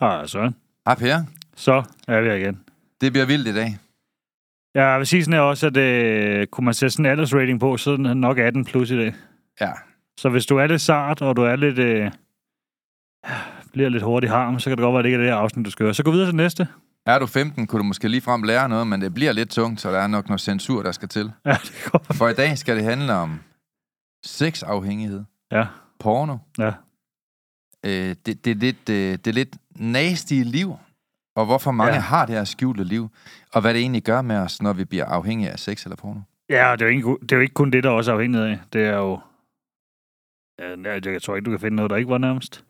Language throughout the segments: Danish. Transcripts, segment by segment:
Hej Søren. Hej Per. Så er vi her igen. Det bliver vildt i dag. Jeg vil sige sådan her også, at øh, kunne man sætte sådan en aldersrating på, så er den nok 18 plus i dag. Ja. Så hvis du er lidt sart, og du er lidt, øh, bliver lidt hurtig harm, så kan det godt være, at det ikke er det her afsnit, du skal høre. Så gå videre til næste. Er du 15, kunne du måske lige frem lære noget, men det bliver lidt tungt, så der er nok noget censur, der skal til. Ja, det går. For i dag skal det handle om sexafhængighed, Ja, porno. ja. Øh, det, det, er lidt, øh, det er lidt nasty liv, og hvorfor mange Ja. har det her skjulte liv, og hvad det egentlig gør med os, når vi bliver afhængige af sex eller porno. Ja, og det er, jo ikke, det er jo ikke kun det, der også er afhængigt af. Det er jo... Jeg tror ikke, du kan finde noget, der ikke var nærmest.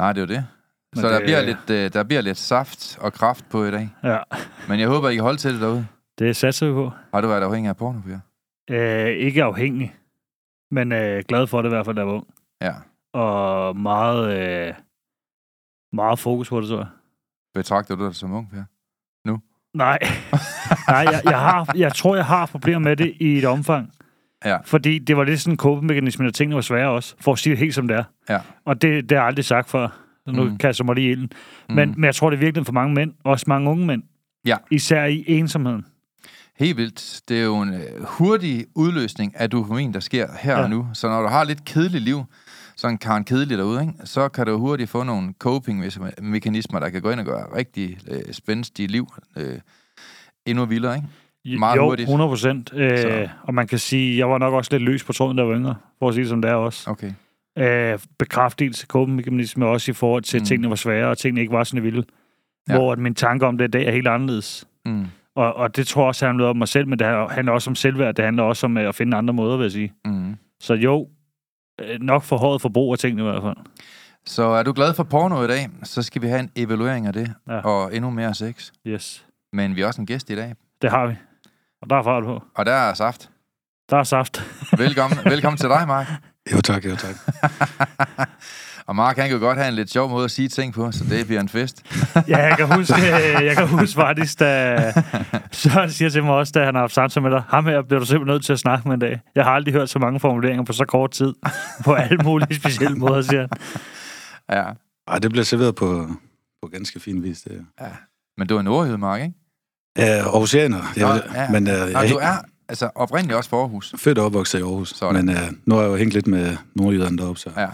Nej, det er jo det. Men så der, det- bliver lidt, øh, der bliver lidt saft og kraft på i dag. Ja, Men jeg håber, I kan holde til det derude. det satser vi på. Har du været afhængig af porno, Per? Øh, ikke afhængig, men øh, glad for det i hvert fald, jeg var ung. Ja. Og meget, øh, meget fokus på det, tror jeg. Betragter du dig som ung, Per? Nej, Nej jeg, jeg, har, jeg tror, jeg har problemer med det i et omfang. Ja. Fordi det var lidt sådan en kåbemekanisme, at tingene var svære også, for at sige det helt som det er. Ja. Og det, det har jeg aldrig sagt før. Så nu mm. Mm. kaster jeg mig lige i ilden. Men, men jeg tror, det er virkelig for mange mænd, også mange unge mænd. Ja. Især i ensomheden. Helt vildt. Det er jo en øh, hurtig udløsning af dopamin, der sker her ja. og nu. Så når du har lidt kedeligt liv, sådan Karen Kedelig derude, ikke? så kan du hurtigt få nogle coping-mekanismer, der kan gå ind og gøre rigtig øh, spændstige liv øh, endnu vildere. Ikke? Meget jo, hurtigt. 100 procent. Øh, Så. og man kan sige, jeg var nok også lidt løs på tråden, jeg var yngre, for at sige det som det er også. Okay. Øh, bekræftelse, coping-mekanisme også i forhold til, at Mm. tingene var svære, og tingene ikke var sådan vilde. Ja. Hvor at min tanke om det i dag er helt anderledes. Mm. Og, og det tror jeg også handler om mig selv, men det handler også om selvværd. Det handler også om øh, at finde andre måder, vil jeg sige. Mm. Så jo, nok for hårdt forbrug af tingene i hvert fald. Så er du glad for porno i dag, så skal vi have en evaluering af det, Ja. ja. og endnu mere sex. Yes, Men vi har også en gæst i dag, det har vi. Og der er fart på. og der er saft. Der er saft. Velkommen, velkommen til dig, Mark. Jo tak, jo tak. Og Mark, han kan godt have en lidt sjov måde at sige ting på, så det bliver en fest. Ja, jeg kan huske, øh, jeg kan huske faktisk, da Søren siger til mig også, da han har haft samtale med dig, ham her bliver du simpelthen nødt til at snakke med en dag. Jeg har aldrig hørt så mange formuleringer på så kort tid, på alle mulige specielle måder, siger han. Ja. Ej, det bliver serveret på, på ganske fin vis. Det. Men du er nordjyde, Mark, ikke? Ja, Aarhusianer. Nå, Jeg, ja. Men uh, Nå, jeg du er altså oprindeligt også for Aarhus. født og opvokset i Aarhus. Sådan. Men uh, nu har jeg jo hængt lidt med nordjyderne deroppe, så Ja.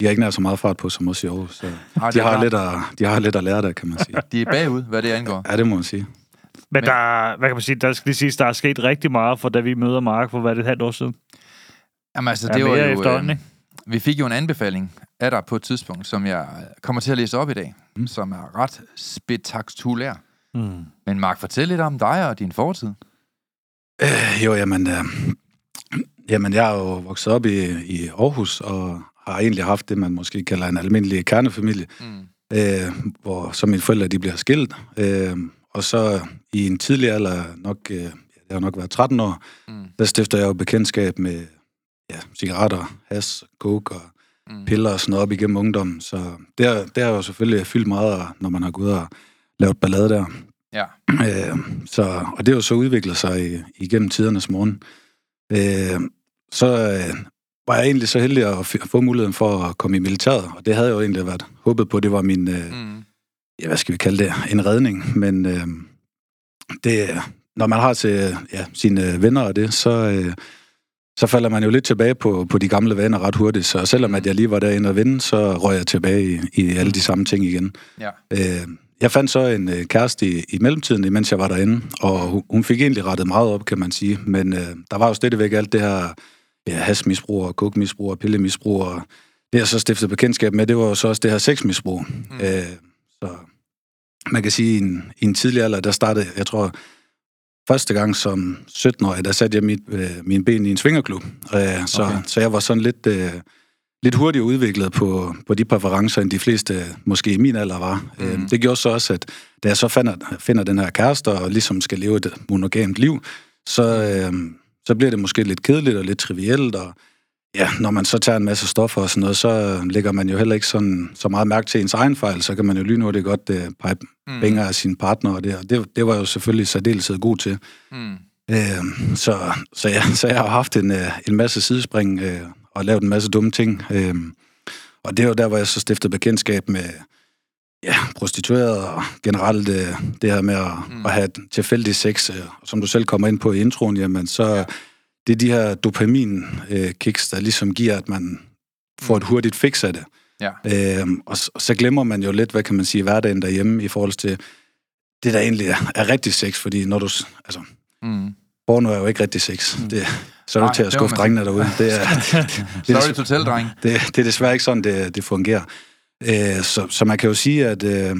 De har ikke nær så meget fart på som os i Aarhus. Så Ej, de, det er har klart. lidt at, de har lidt at lære der, kan man sige. De er bagud, hvad det angår. Ja, det må man sige. Men Men- der, er- hvad kan man sige, der skal lige siges, der er sket rigtig meget, for da vi møder Mark for, hvad er det, et halvt år siden? Jamen altså, Ja, det var mere jo... Øh, vi fik jo en anbefaling af dig på et tidspunkt, som jeg kommer til at læse op i dag, mm. som er ret spektakulær. Mm. Men Mark, fortæl lidt om dig og din fortid. Øh, jo, jamen, øh, jamen, jeg er jo vokset op i, i Aarhus, og har egentlig haft det, man måske kalder en almindelig kernefamilie. Mm. øh, hvor så mine forældre de bliver skilt. Øh, og så i en tidlig alder, nok, øh, det har nok været 13 år, Mm. der stifter jeg jo bekendtskab med ja, cigaretter, has, coke og Mm. piller og sådan noget op igennem ungdommen. Så det har, det har jo selvfølgelig fyldt meget, når man har gået og lavet ballade der. Ja. Øh, så, og det har jo så udviklet sig i, igennem tidernes morgen. Øh, så øh, var jeg egentlig så heldig at få muligheden for at komme i militæret, og det havde jeg jo egentlig været håbet på, det var min, øh, Mm. ja, hvad skal vi kalde det, en redning, men øh, det, når man har til ja, sine venner og det, så, øh, så falder man jo lidt tilbage på, på de gamle vaner ret hurtigt, så selvom at jeg lige var derinde og vinde, så røg jeg tilbage i, i alle de samme ting igen. Ja. Øh, jeg fandt så en øh, kæreste i, i mellemtiden, imens jeg var derinde, og hun, hun fik egentlig rettet meget op, kan man sige. Men øh, der var jo stadigvæk alt det her ja, hasmisbrug og kokmisbrug og pillemisbrug, og det jeg så stiftede bekendtskab med, det var jo så også det her sexmisbrug. Mm. Øh, så man kan sige, i en, i en tidlig alder, der startede, jeg tror, første gang som 17-årig, der satte jeg mit, øh, min ben i en svingerklub. Øh, så, okay. så jeg var sådan lidt... Øh, lidt hurtigere udviklet på, på de præferencer, end de fleste måske i min alder var. Mm. Øh, det gjorde så også, at da jeg så finder, finder den her kæreste og ligesom skal leve et monogamt liv, så, øh, så bliver det måske lidt kedeligt og lidt trivielt, og ja, når man så tager en masse stoffer og sådan noget, så lægger man jo heller ikke sådan, så meget mærke til ens egen fejl, så kan man jo lynhurtigt godt øh, pege mm. fingre af sin partner, og det, og det, det var jo selvfølgelig særdeleshed god til. Mm. Øh, så, så, ja, så jeg har haft en, øh, en masse sidespring øh, og lavet en masse dumme ting. Øh, og det er jo der, hvor jeg så stiftede bekendtskab med ja, prostituerede og generelt øh, det her med at, mm. at have tilfældig sex, øh, som du selv kommer ind på i introen, jamen så ja. det er de her dopamin-kicks, øh, der ligesom giver, at man får et mm. hurtigt fix af det. Ja. Øh, og, og så glemmer man jo lidt, hvad kan man sige, hverdagen derhjemme i forhold til det, der egentlig er, er rigtig sex, fordi når du, altså, mm. porno er jo ikke rigtig sex. Mm. Det, så er du til at skuffe drengene derude. Det er, det, Sorry to tell, dreng. Det, det er desværre ikke sådan, det, det fungerer. Øh, så, så man kan jo sige, at øh,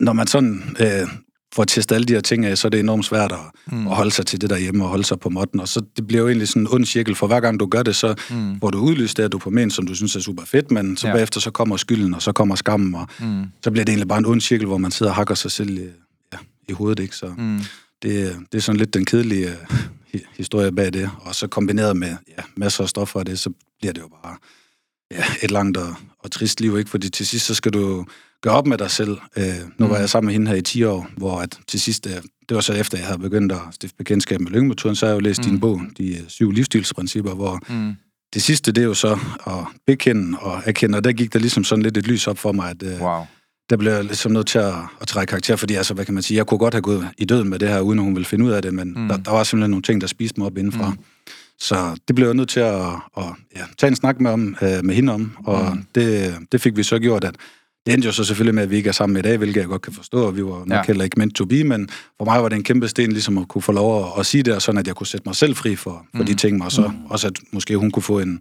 når man sådan øh, får testet alle de her ting af, så er det enormt svært at, mm. at holde sig til det derhjemme og holde sig på måtten. Og så det bliver jo egentlig sådan en ond cirkel, for hver gang du gør det, så mm. får du udlyst det her dopamin, som du synes er super fedt, men så ja. bagefter så kommer skylden, og så kommer skammen, og mm. så bliver det egentlig bare en ond cirkel, hvor man sidder og hakker sig selv i, ja, i hovedet. Ikke? Så mm. det, det er sådan lidt den kedelige historie bag det, og så kombineret med ja, masser af stoffer af det, så bliver det jo bare ja, et langt og, og trist liv, ikke? Fordi til sidst, så skal du gøre op med dig selv. Øh, nu var mm. jeg sammen med hende her i 10 år, hvor at til sidst, øh, det var så efter, jeg havde begyndt at stifte bekendtskab med lyngemetoden, så har jeg jo læst mm. din bog, De øh, syv livsstilsprincipper, hvor mm. det sidste, det er jo så at bekende og erkende, og der gik der ligesom sådan lidt et lys op for mig, at øh, wow der blev jeg ligesom nødt til at, at trække karakter, fordi altså, hvad kan man sige, jeg kunne godt have gået i døden med det her, uden at hun ville finde ud af det, men mm. der, der var simpelthen nogle ting, der spiste mig op indenfra. Mm. Så det blev jeg nødt til at, at ja, tage en snak med, om, øh, med hende om, og mm. det, det fik vi så gjort, at det endte jo så selvfølgelig med, at vi ikke er sammen i dag, hvilket jeg godt kan forstå, og vi var nok ja. heller ikke meant to be, men for mig var det en kæmpe sten ligesom at kunne få lov at, at sige det, og sådan at jeg kunne sætte mig selv fri for, for mm. de ting, og så mm. også at måske hun kunne få en,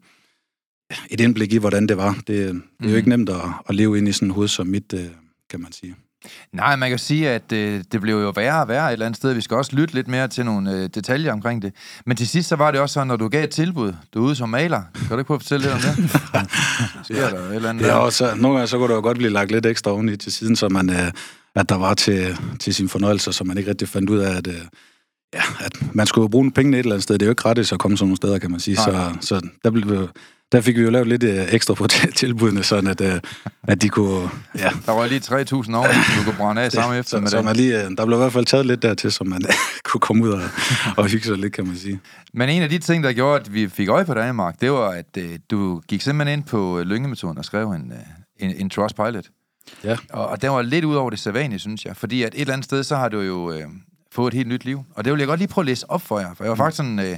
et indblik i, hvordan det var. Det, det er mm. jo ikke nemt at, at leve ind i sådan et hoved som mit, øh, kan man sige. Nej, man kan sige, at øh, det blev jo værre og værre et eller andet sted. Vi skal også lytte lidt mere til nogle øh, detaljer omkring det. Men til sidst så var det også sådan, når du gav et tilbud, du er ude som maler. Kan du ikke prøve at fortælle lidt om det? Sker der et eller andet? Ja, og så, nogle gange så kunne det jo godt blive lagt lidt ekstra oveni til siden, så man, øh, at der var til, til sin fornøjelse, så man ikke rigtig fandt ud af, at, øh, ja, at man skulle bruge pengene et eller andet sted. Det er jo ikke gratis at komme sådan nogle steder, kan man sige. Så, så der blev der fik vi jo lavet lidt øh, ekstra på tilbudene, sådan at, øh, at de kunne... Ja. Der var lige 3.000 år, du kunne brænde af samme efter med så det. Lige, øh, der blev i hvert fald taget lidt dertil, så man kunne komme ud og, og hygge sig lidt, kan man sige. Men en af de ting, der gjorde, at vi fik øje på dig, Mark, det var, at øh, du gik simpelthen ind på lyngemetoden og skrev en, en, en trust pilot. Ja. Og, og den var lidt ud over det sædvanlige, synes jeg. Fordi at et eller andet sted, så har du jo øh, fået et helt nyt liv. Og det vil jeg godt lige prøve at læse op for jer. For jeg var mm. faktisk sådan... Øh,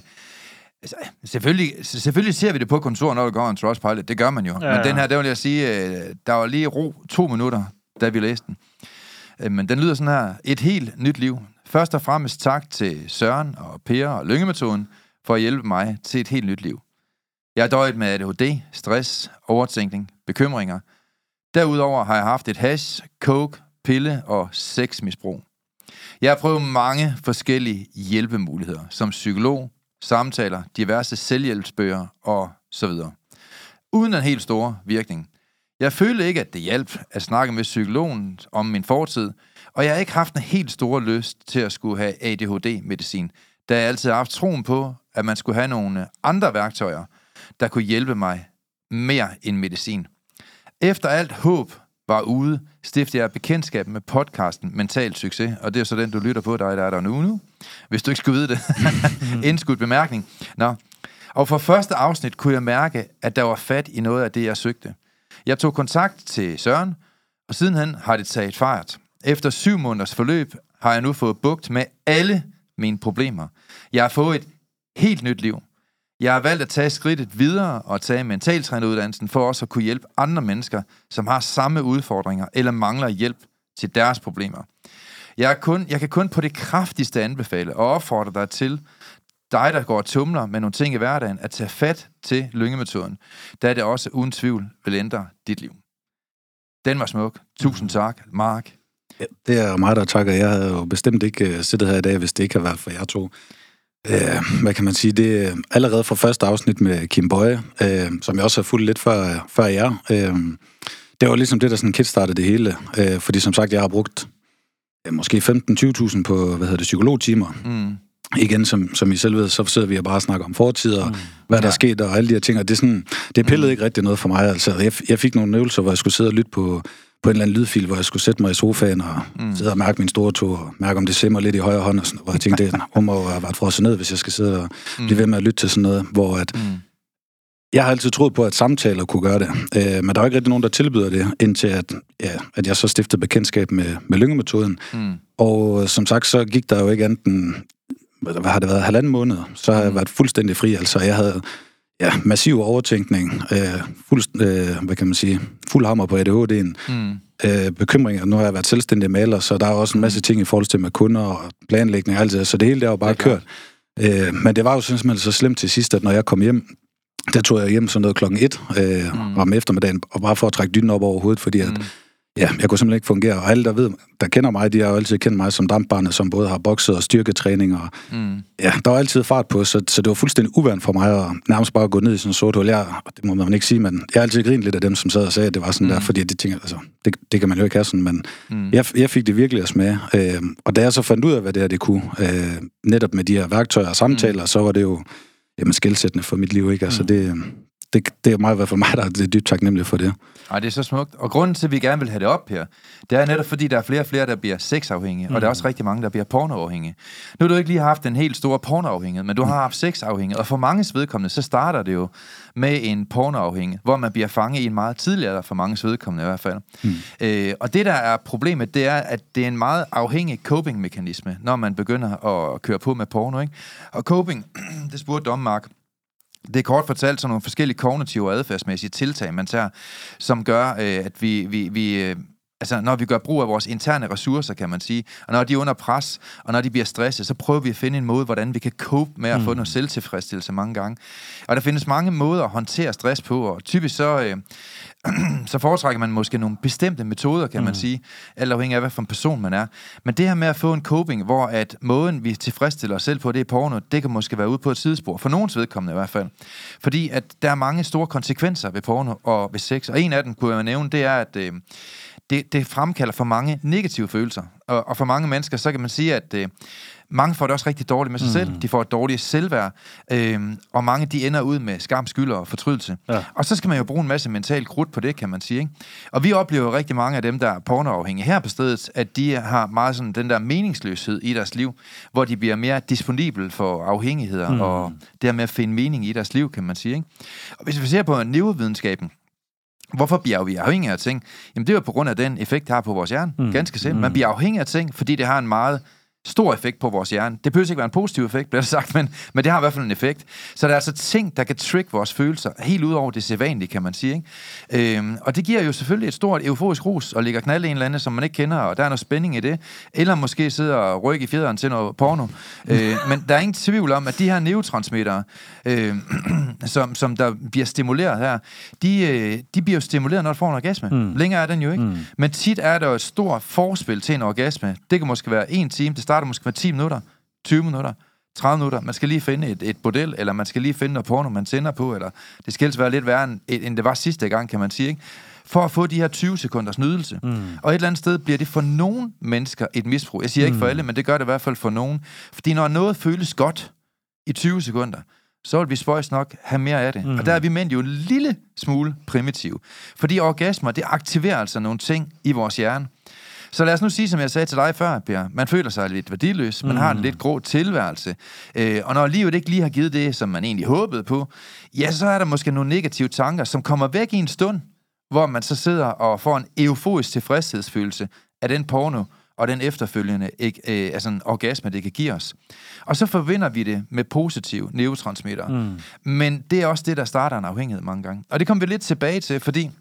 Altså, selvfølgelig, selvfølgelig ser vi det på kontoret, når vi går en Trustpilot. Det gør man jo. Ja, Men den her, der vil jeg sige, øh, der var lige ro to minutter, da vi læste den. Øh, men den lyder sådan her. Et helt nyt liv. Først og fremmest tak til Søren og Per og Lyngemetoden for at hjælpe mig til et helt nyt liv. Jeg har døjet med ADHD, stress, overtænkning, bekymringer. Derudover har jeg haft et hash, coke, pille og sexmisbrug. Jeg har prøvet mange forskellige hjælpemuligheder, som psykolog, samtaler, diverse selvhjælpsbøger og så videre. Uden en helt stor virkning. Jeg følte ikke, at det hjalp at snakke med psykologen om min fortid, og jeg har ikke haft en helt stor lyst til at skulle have ADHD-medicin, da jeg altid har haft troen på, at man skulle have nogle andre værktøjer, der kunne hjælpe mig mere end medicin. Efter alt håb var ude, stiftede jeg bekendtskab med podcasten Mental Succes, og det er så den, du lytter på, dig der er der nu nu, hvis du ikke skulle vide det. Indskudt bemærkning. Nå. Og for første afsnit kunne jeg mærke, at der var fat i noget af det, jeg søgte. Jeg tog kontakt til Søren, og sidenhen har det taget fart. Efter syv måneders forløb har jeg nu fået bugt med alle mine problemer. Jeg har fået et helt nyt liv. Jeg har valgt at tage skridtet videre og tage mentaltræneruddannelsen for også at kunne hjælpe andre mennesker, som har samme udfordringer eller mangler hjælp til deres problemer. Jeg, er kun, jeg kan kun på det kraftigste anbefale og opfordre dig til, dig, der går og tumler med nogle ting i hverdagen, at tage fat til lyngemetoden, da det også uden tvivl vil ændre dit liv. Den var smuk. Tusind tak, Mark. Ja, det er mig, der takker. Jeg havde jo bestemt ikke øh, siddet her i dag, hvis det ikke havde været for jer to. Uh, hvad kan man sige? Det er allerede fra første afsnit med Kim Bøje, uh, som jeg også har fulgt lidt før, før jer. Uh, det var ligesom det, der sådan kickstartede det hele. Uh, fordi som sagt, jeg har brugt uh, måske 15-20.000 på, hvad hedder det, psykologtimer. Mm igen, som, som I selv ved, så sidder vi og bare snakker om fortider, mm. hvad der ja. er sket, og alle de her ting, og det, er sådan, det pillede mm. ikke rigtig noget for mig. Altså, jeg, jeg fik nogle øvelser, hvor jeg skulle sidde og lytte på, på en eller anden lydfil, hvor jeg skulle sætte mig i sofaen og mm. sidde og mærke min store tog, og mærke, om det simmer lidt i højre hånd, og sådan, hvor jeg tænkte, det hun må have været frosset ned, hvis jeg skal sidde og mm. blive ved med at lytte til sådan noget, hvor at, mm. Jeg har altid troet på, at samtaler kunne gøre det, øh, men der er ikke rigtig nogen, der tilbyder det, indtil at, ja, at jeg så stiftede bekendtskab med, med lyngemetoden. Mm. Og øh, som sagt, så gik der jo ikke andet hvad har det været, halvanden måned, så har jeg mm. været fuldstændig fri. Altså, jeg havde ja, massiv overtænkning, øh, fuld, øh, hvad kan man sige, fuld hammer på ADHD'en, mm. øh, bekymringer. Nu har jeg været selvstændig maler, så der er også en masse ting i forhold til med kunder og planlægning og alt det, så det hele der var bare kørt. Øh, men det var jo simpelthen så slemt til sidst, at når jeg kom hjem, der tog jeg hjem sådan noget klokken et øh, mm. om eftermiddagen, og bare for at trække dynen op over hovedet, fordi at mm Ja, jeg kunne simpelthen ikke fungere. Og alle, der ved, der kender mig, de har jo altid kendt mig som dampbarnet, som både har bokset og styrketræning. Og, mm. Ja, der var altid fart på, så, så det var fuldstændig uvandt for mig at nærmest bare gå ned i sådan en sort hul. Jeg, det må man ikke sige, men jeg har altid grinet lidt af dem, som sad og sagde, at det var sådan mm. der, fordi det, tænker, altså, det, det kan man jo ikke have sådan, men mm. jeg, jeg fik det virkelig at smage. Øh, og da jeg så fandt ud af, hvad det er, det kunne, øh, netop med de her værktøjer og samtaler, mm. så var det jo jamen, skældsættende for mit liv, ikke? Altså, mm. det, det, det er meget i hvert fald mig, der er dybt taknemmelig for det. Ej, det er så smukt. Og grunden til, at vi gerne vil have det op her, det er netop fordi, der er flere og flere, der bliver sexafhængige, mm. og der er også rigtig mange, der bliver pornoafhængige. Nu har du ikke lige haft en helt stor pornoafhængighed, men du har haft sexafhængighed, og for mange vedkommende, så starter det jo med en pornoafhængig, hvor man bliver fanget i en meget tidligere, for mange vedkommende i hvert fald. Mm. Øh, og det, der er problemet, det er, at det er en meget afhængig coping-mekanisme, når man begynder at køre på med porno. Ikke? Og coping, det spurgte Dom Mark, det er kort fortalt sådan nogle forskellige kognitive og adfærdsmæssige tiltag, man tager, som gør, øh, at vi, vi, vi øh, altså når vi gør brug af vores interne ressourcer, kan man sige, og når de er under pres, og når de bliver stresset, så prøver vi at finde en måde, hvordan vi kan cope med at mm. få noget selvtilfredsstillelse mange gange. Og der findes mange måder at håndtere stress på, og typisk så, øh, så foretrækker man måske nogle bestemte metoder, kan mm. man sige, alt afhængig af, hvad for en person man er. Men det her med at få en coping, hvor at måden, vi tilfredsstiller os selv på, det er porno, det kan måske være ude på et sidespor, for nogens vedkommende i hvert fald. Fordi at der er mange store konsekvenser ved porno og ved sex, og en af dem, kunne jeg nævne, det er, at øh, det, det fremkalder for mange negative følelser. Og, og for mange mennesker, så kan man sige, at øh, mange får det også rigtig dårligt med sig mm. selv. De får et dårligt selvværd. Øh, og mange, de ender ud med skam, skyld og fortrydelse. Ja. Og så skal man jo bruge en masse mental krudt på det, kan man sige. Ikke? Og vi oplever jo rigtig mange af dem, der er pornoafhængige her på stedet, at de har meget sådan den der meningsløshed i deres liv, hvor de bliver mere disponibel for afhængigheder, mm. og dermed at finde mening i deres liv, kan man sige. Ikke? Og hvis vi ser på neurovidenskaben, Hvorfor bliver vi afhængige af ting? Jamen det er jo på grund af den effekt, det har på vores hjerne. Mm. Ganske simpelt. Man mm. bliver afhængig af ting, fordi det har en meget stor effekt på vores hjerne. Det behøver ikke være en positiv effekt, bliver det sagt, men, men det har i hvert fald en effekt. Så der er altså ting, der kan trick vores følelser helt ud over det sædvanlige, kan man sige. Ikke? Øhm, og det giver jo selvfølgelig et stort euforisk rus og ligger knalde en eller anden, som man ikke kender, og der er noget spænding i det. Eller måske sidder og rykke i fjederen til noget porno. øh, men der er ingen tvivl om, at de her neurotransmittere, øh, som, som der bliver stimuleret her, de, øh, de bliver jo stimuleret, når du får en orgasme. Mm. Længere er den jo ikke. Mm. Men tit er der jo et stort forspil til en orgasme. Det kan måske være en time, det starter måske med 10 minutter, 20 minutter, 30 minutter. Man skal lige finde et, et bordel, eller man skal lige finde noget porno, man tænder på, eller det skal helst være lidt værre, end, end det var sidste gang, kan man sige, ikke? for at få de her 20 sekunders nydelse. Mm. Og et eller andet sted bliver det for nogle mennesker et misbrug. Jeg siger ikke for mm. alle, men det gør det i hvert fald for nogen. Fordi når noget føles godt i 20 sekunder, så vil vi spøjs nok have mere af det. Mm. Og der er vi mænd jo en lille smule primitive. Fordi orgasmer, det aktiverer altså nogle ting i vores hjerne, så lad os nu sige, som jeg sagde til dig før, Per, man føler sig lidt værdiløs, man mm. har en lidt grå tilværelse, øh, og når livet ikke lige har givet det, som man egentlig håbede på, ja, så er der måske nogle negative tanker, som kommer væk i en stund, hvor man så sidder og får en euforisk tilfredshedsfølelse af den porno, og den efterfølgende ikke, øh, altså en orgasme, det kan give os. Og så forbinder vi det med positive neurotransmitter. Mm. Men det er også det, der starter en afhængighed mange gange. Og det kommer vi lidt tilbage til, fordi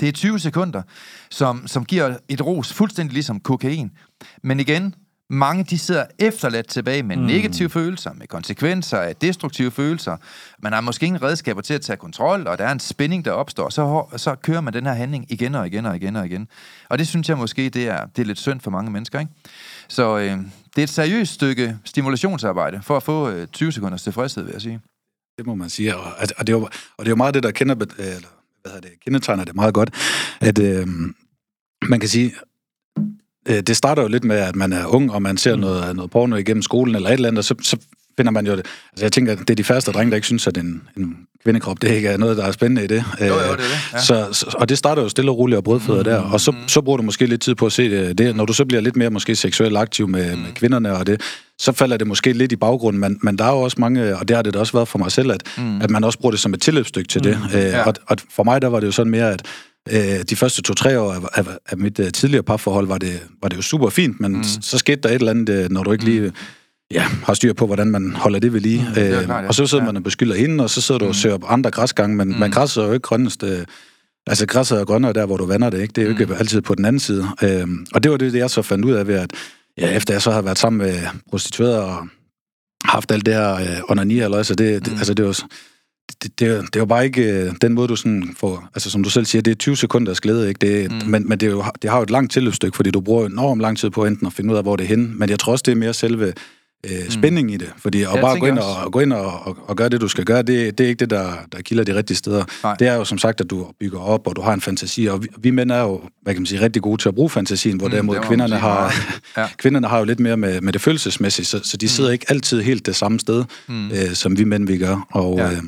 Det er 20 sekunder, som, som giver et ros fuldstændig ligesom kokain. Men igen, mange de sidder efterladt tilbage med mm. negative følelser, med konsekvenser af destruktive følelser. Man har måske ingen redskaber til at tage kontrol, og der er en spænding, der opstår. Så, så kører man den her handling igen og igen og igen og igen. Og det synes jeg måske, det er, det er lidt synd for mange mennesker. Ikke? Så øh, det er et seriøst stykke stimulationsarbejde for at få øh, 20 sekunders tilfredshed, vil jeg sige. Det må man sige. Og, og, det, er jo, og det er jo meget det, der kender, eller, hvad det, kendetegner det meget godt, at øh, man kan sige, øh, det starter jo lidt med, at man er ung, og man ser mm. noget, noget porno igennem skolen eller et eller andet, og så, så finder man jo det. Altså jeg tænker, at det er de færreste drenge, der ikke synes, at en, en kvindekrop, det ikke er noget, der er spændende i det. Jo, jo, det er det. Ja. Så, så, og det starter jo stille og roligt og brødfødder mm. der, og så, så bruger du måske lidt tid på at se det. Når du så bliver lidt mere måske seksuelt aktiv med, mm. med kvinderne og det, så falder det måske lidt i baggrunden, men, men der er jo også mange, og det har det da også været for mig selv, at, mm. at man også bruger det som et tilløbsstykke til mm. det. Øh, ja. og, og for mig, der var det jo sådan mere, at øh, de første to-tre år af, af, af mit tidligere parforhold, var det, var det jo super fint, men mm. så, skete der et eller andet, når du ikke lige... Mm ja, har styr på, hvordan man holder det ved lige. Mm, det øh, klart, ja. Og så sidder ja. man og beskylder hende, og så sidder du og mm. søger på andre græsgange, men mm. man græsser jo ikke grønnest... Øh, altså, græsset er grønnere der, hvor du vander det, ikke? Det er jo ikke mm. altid på den anden side. Øh, og det var det, jeg så fandt ud af ved, at ja, efter jeg så har været sammen med prostituerede og haft alt det her øh, onani, eller så det, det, mm. altså, det var det, det, det er jo bare ikke øh, den måde, du sådan får... Altså, som du selv siger, det er 20 sekunders glæde, ikke? Det, mm. Men, men det, er jo, det har jo et langt tilløbsstykke, fordi du bruger enormt lang tid på enten at finde ud af, hvor det er henne. Men jeg tror også, det er mere selve øh, spænding mm. i det. Fordi at bare gå ind, og, gå ind og, og, og gøre det, du skal gøre, det, det er ikke det, der, der kilder de rigtige steder. Nej. Det er jo som sagt, at du bygger op, og du har en fantasi. Og vi, vi mænd er jo, hvad kan man sige, rigtig gode til at bruge fantasien, hvor mm, derimod kvinderne har, ja. kvinderne har jo lidt mere med, med det følelsesmæssige, så, så de sidder mm. ikke altid helt det samme sted, mm. øh, som vi mænd vi gør. Og, ja. øh,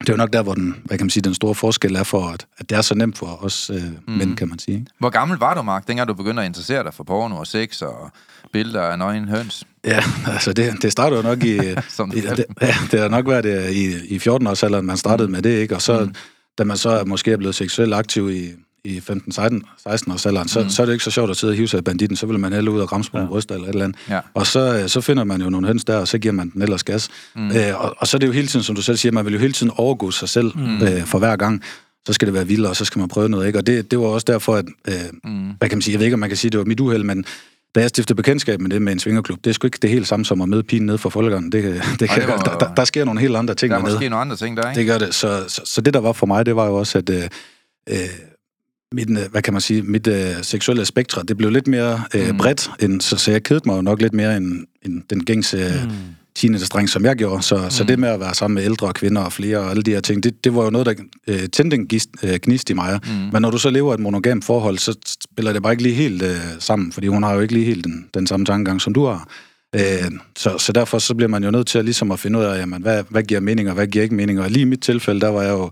det er jo nok der, hvor den, hvad kan man sige, den store forskel er for, at, at det er så nemt for os øh, mm. mænd, kan man sige. Ikke? Hvor gammel var du, Mark, dengang du begyndte at interessere dig for porno og sex og billeder af nøgen høns? Ja, altså det, det startede jo nok i... i det, ja, det har nok været det, i, i 14-årsalderen, man startede mm. med det, ikke? Og så, mm. da man så måske er blevet seksuelt aktiv i, i 15-16 års alderen, så, mm. så er det ikke så sjovt at sidde og hive sig af banditten, så vil man hælde ud og græmse på ja. bryst eller et eller andet. Ja. Og så, øh, så finder man jo nogle høns der, og så giver man den ellers gas. Mm. Øh, og, og så er det jo hele tiden, som du selv siger, man vil jo hele tiden overgå sig selv mm. øh, for hver gang. Så skal det være vildere, og så skal man prøve noget, ikke? Og det, det var også derfor, at, øh, mm. hvad kan man sige, jeg ved ikke, om man kan sige, det var mit uheld, men da jeg stiftede bekendtskab med det med en svingerklub, det er sgu ikke det helt samme som at møde pigen ned for folkegangen. Det, det kan, det var, der, der, der, sker nogle helt andre ting Der er måske nogle andre ting der, ikke? Det gør det. Så, så, så det, der var for mig, det var jo også, at øh, øh mit, øh, hvad kan man sige, mit øh, seksuelle spektre, det blev lidt mere øh, mm. bredt, end, så, så jeg kedede mig jo nok lidt mere end, end den gængse mm. Teenage-dreng, som jeg gjorde. Så, mm. så det med at være sammen med ældre kvinder og flere og alle de her ting, det, det var jo noget, der øh, tændte en gist, øh, gnist i mig. Mm. Men når du så lever et monogamt forhold, så spiller det bare ikke lige helt øh, sammen, fordi hun har jo ikke lige helt den, den samme tankegang, som du har. Øh, så, så derfor så bliver man jo nødt til at, ligesom at finde ud af, jamen, hvad, hvad giver mening, og hvad giver ikke mening. Og lige i mit tilfælde, der var jeg jo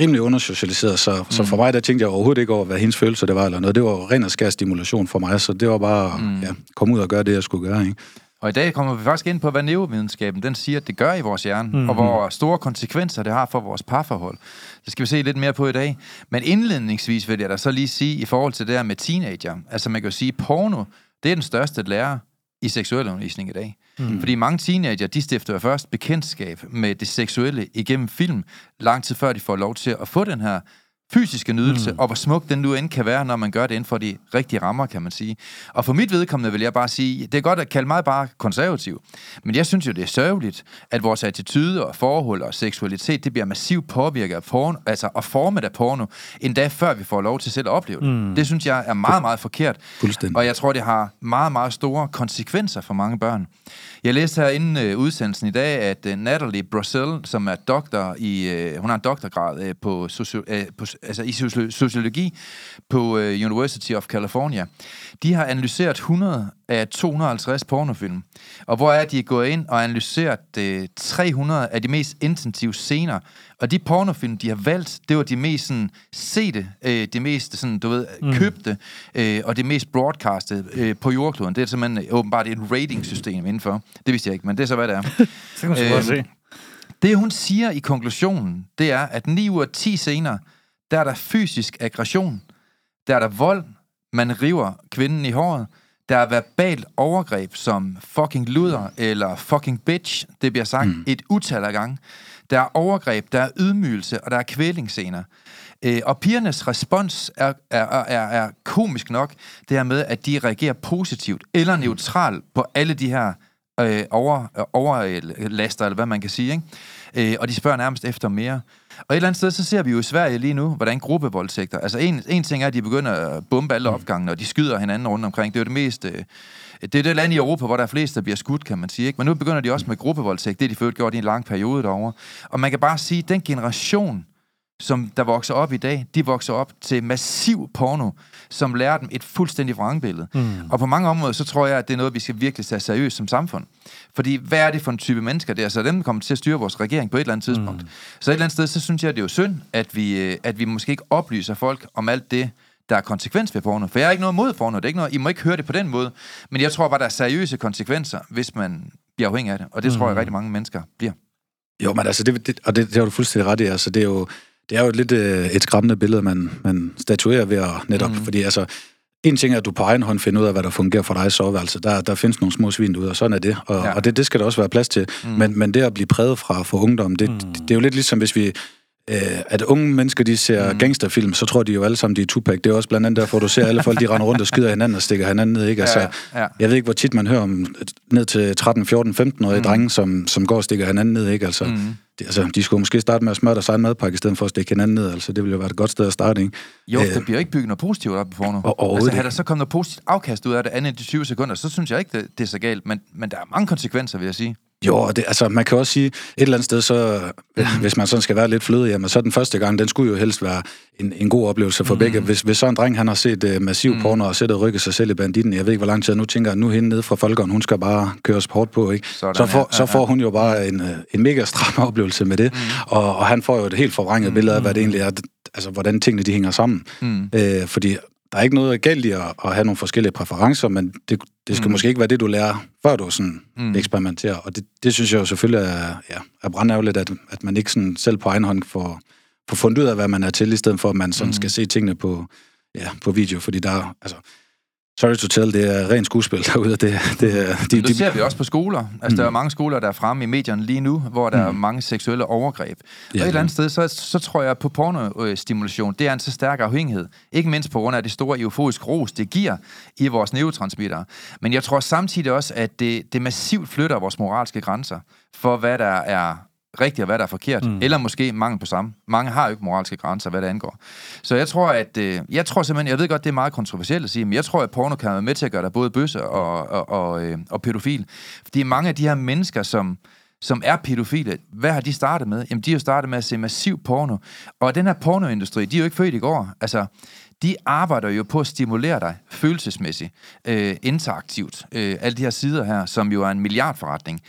rimelig undersocialiseret, så, mm. så for mig, der tænkte jeg overhovedet ikke over, hvad hendes følelse det var, eller noget. Det var ren og skær stimulation for mig, så det var bare mm. ja, komme ud og gøre det, jeg skulle gøre. Ikke? Og i dag kommer vi faktisk ind på, hvad neurovidenskaben den siger, at det gør i vores hjerne, mm-hmm. og hvor store konsekvenser det har for vores parforhold. Det skal vi se lidt mere på i dag. Men indledningsvis vil jeg da så lige sige, i forhold til det her med teenager, altså man kan jo sige, porno, det er den største lærer i seksuel undervisning i dag. Mm. Fordi mange teenager, de stifter jo først bekendtskab med det seksuelle igennem film, lang tid før de får lov til at få den her fysiske nydelse, mm. og hvor smuk den nu end kan være, når man gør det inden for de rigtige rammer, kan man sige. Og for mit vedkommende vil jeg bare sige, det er godt at kalde mig bare konservativ, men jeg synes jo, det er sørgeligt, at vores attitude og forhold og seksualitet, det bliver massivt påvirket af porno, altså og formet af porno, endda før vi får lov til selv at opleve det. Mm. Det synes jeg er meget, meget forkert. Og jeg tror, det har meget, meget store konsekvenser for mange børn. Jeg læste her inden øh, udsendelsen i dag, at øh, Natalie Brussel, som er doktor i, øh, hun har en doktorgrad øh, på, socio, øh, på, altså i sociologi på øh, University of California, de har analyseret 100 af 250 pornofilm. Og hvor er de gået ind og analyseret øh, 300 af de mest intensive scener. Og de pornofilm, de har valgt, det var de mest sådan, sete, øh, de mest sådan, du ved, mm. købte, øh, og det mest broadcastede øh, på jordkloden. Det er simpelthen øh, åbenbart et rating-system indenfor. Det vidste jeg ikke, men det er så, hvad det er. så kan man øh, se. Det, hun siger i konklusionen, det er, at 9 ud af 10 scener, der er der fysisk aggression, der er der vold, man river kvinden i håret, der er verbalt overgreb som fucking luder eller fucking bitch, det bliver sagt mm. et utal af gange. Der er overgreb, der er ydmygelse, og der er kvælingsscener. Øh, og pigernes respons er, er, er, er komisk nok, det her med, at de reagerer positivt eller neutralt på alle de her øh, over, overlaster, eller hvad man kan sige. Ikke? Øh, og de spørger nærmest efter mere. Og et eller andet sted, så ser vi jo i Sverige lige nu, hvordan gruppevoldtægter... Altså en, en ting er, at de begynder at bombe alle opgangene, og de skyder hinanden rundt omkring. Det er jo det mest... Øh, det er det land i Europa, hvor der er flest, der bliver skudt, kan man sige. Ikke? Men nu begynder de også med gruppevoldtægt. Det er de før gjort i en lang periode derovre. Og man kan bare sige, at den generation, som der vokser op i dag, de vokser op til massiv porno, som lærer dem et fuldstændig vrangbillede. Mm. Og på mange områder, så tror jeg, at det er noget, vi skal virkelig tage seriøst som samfund. Fordi hvad er det for en type mennesker? Det er altså dem, der kommer til at styre vores regering på et eller andet tidspunkt. Mm. Så et eller andet sted, så synes jeg, at det er jo synd, at vi, øh, at vi måske ikke oplyser folk om alt det, der er konsekvens ved porno. For jeg er ikke noget mod porno. Det er ikke noget, I må ikke høre det på den måde. Men jeg tror bare, der er seriøse konsekvenser, hvis man bliver afhængig af det. Og det mm. tror jeg, mm. rigtig mange mennesker bliver. Jo, men altså, det, det, og det, det har du fuldstændig ret i. Altså, det er jo, det er jo lidt øh, et skræmmende billede, man, man statuerer ved at netop, mm. fordi altså, en ting er, at du på egen hånd finder ud af, hvad der fungerer for dig i soveværelset. Der, der findes nogle små svin ud, og sådan er det. Og, ja. og det, det skal der også være plads til. Mm. Men, men det at blive præget fra for ungdom, det, mm. det, det er jo lidt ligesom, hvis vi øh, at unge mennesker, de ser mm. gangsterfilm, så tror de jo alle sammen, de er Tupac. Det er også blandt andet derfor, du ser alle folk, de render rundt og skyder hinanden og stikker hinanden ned. Ikke? Altså, ja, ja. Jeg ved ikke, hvor tit man hører om ned til 13, 14, 15-årige mm. drenge, som, som går og stikker hinanden ned. Ikke? Altså, mm. Det, altså, de skulle måske starte med at smøre deres egen madpakke, i stedet for at stikke hinanden ned. Altså, det ville jo være et godt sted at starte. Ikke? Jo, øh, der bliver ikke bygget noget positivt op på nu. Og, altså, havde der så kommet noget positivt afkast ud af det andet end de 20 sekunder, så synes jeg ikke, det, det er så galt. Men, men der er mange konsekvenser, vil jeg sige. Jo, det, altså man kan også sige, et eller andet sted, så, hvis man sådan skal være lidt fløde, jamen så den første gang, den skulle jo helst være en, en god oplevelse for mm. begge. Hvis, hvis så en dreng, han har set uh, massiv mm. porno og sættet rykket sig selv i banditten, jeg ved ikke, hvor lang tid nu tænker, nu hende ned fra folkeren, hun skal bare køre sport på, ikke? Sådan, så, får, ja, ja, så får hun jo bare en, øh, en mega stram oplevelse med det, mm. og, og han får jo et helt forvrænget mm. billede af, hvad det egentlig er, altså hvordan tingene de hænger sammen. Mm. Øh, fordi der er ikke noget galt i at, at have nogle forskellige præferencer, men det, det skal mm. måske ikke være det, du lærer, før du sådan mm. eksperimenterer. Og det, det synes jeg jo selvfølgelig er, ja, er brandærgerligt, at, at man ikke sådan selv på egen hånd får, får fundet ud af, hvad man er til, i stedet for, at man sådan mm. skal se tingene på, ja, på video. Fordi der, altså, Sorry to tell, det er rent skuespil derude. Det, det, er, de, det ser vi også på skoler. Altså, mm. der er mange skoler, der er fremme i medierne lige nu, hvor der mm. er mange seksuelle overgreb. Ja, og et eller andet sted, så, så tror jeg på pornostimulation, det er en så stærk afhængighed. Ikke mindst på grund af det store euforiske ros, det giver i vores neurotransmitter. Men jeg tror samtidig også, at det, det massivt flytter vores moralske grænser for, hvad der er rigtigt og hvad der er forkert. Mm. Eller måske mangel på samme. Mange har jo ikke moralske grænser, hvad det angår. Så jeg tror, at... Øh, jeg tror simpelthen... Jeg ved godt, det er meget kontroversielt at sige, men jeg tror, at porno kan være med til at gøre dig både bøsse og, og, og, øh, og pædofil. Fordi mange af de her mennesker, som som er pædofile, hvad har de startet med? Jamen, de har jo startet med at se massiv porno. Og den her pornoindustri, de er jo ikke født i går. Altså, de arbejder jo på at stimulere dig følelsesmæssigt, øh, interaktivt, øh, alle de her sider her, som jo er en milliardforretning.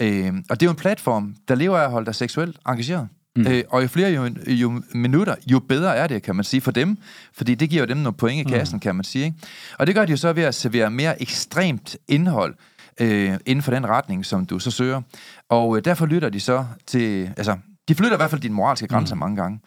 Øh, og det er jo en platform, der lever af at holde dig seksuelt engageret. Mm. Øh, og jo flere jo, jo minutter, jo bedre er det, kan man sige, for dem. Fordi det giver jo dem nogle point i mm. kassen, mm. kan man sige. Ikke? Og det gør de jo så ved at servere mere ekstremt indhold øh, inden for den retning, som du så søger. Og øh, derfor lytter de så til... Altså, de flytter i hvert fald dine moralske grænser mm. mange gange.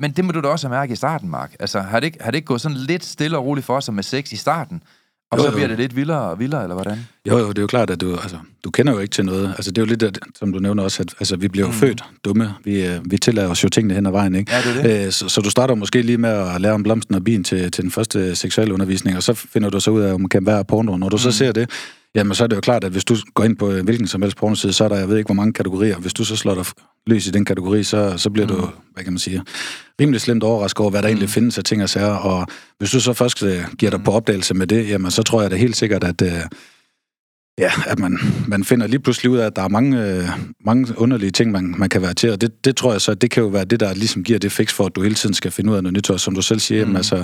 Men det må du da også have mærket i starten, Mark. Altså, har det, ikke, har det ikke gået sådan lidt stille og roligt for sig med sex i starten? Og jo, så bliver jo. det lidt vildere og vildere, eller hvordan? Jo, jo, det er jo klart, at du, altså, du kender jo ikke til noget. Altså, det er jo lidt, at, som du nævner også, at altså, vi bliver jo mm. født dumme. Vi, øh, vi tillader os jo tingene hen ad vejen, ikke? Ja, det det. Æ, øh, så, så, du starter måske lige med at lære om blomsten og bien til, til den første seksuelle undervisning, og så finder du så ud af, om man kan være porno. Når du mm. så ser det, jamen så er det jo klart, at hvis du går ind på hvilken som helst pornoside, så er der, jeg ved ikke, hvor mange kategorier. Hvis du så slår dig løs i den kategori, så, så bliver mm. du, hvad kan man sige, rimelig slemt overrasket over, hvad der mm. egentlig findes af ting og sager. Og hvis du så først uh, giver dig på opdagelse med det, jamen så tror jeg da helt sikkert, at, uh, ja, at man, man finder lige pludselig ud af, at der er mange, uh, mange underlige ting, man, man kan være til. Og det, det tror jeg så, det kan jo være det, der ligesom giver det fix for, at du hele tiden skal finde ud af noget nyt. Og som du selv siger, mm. jamen, altså,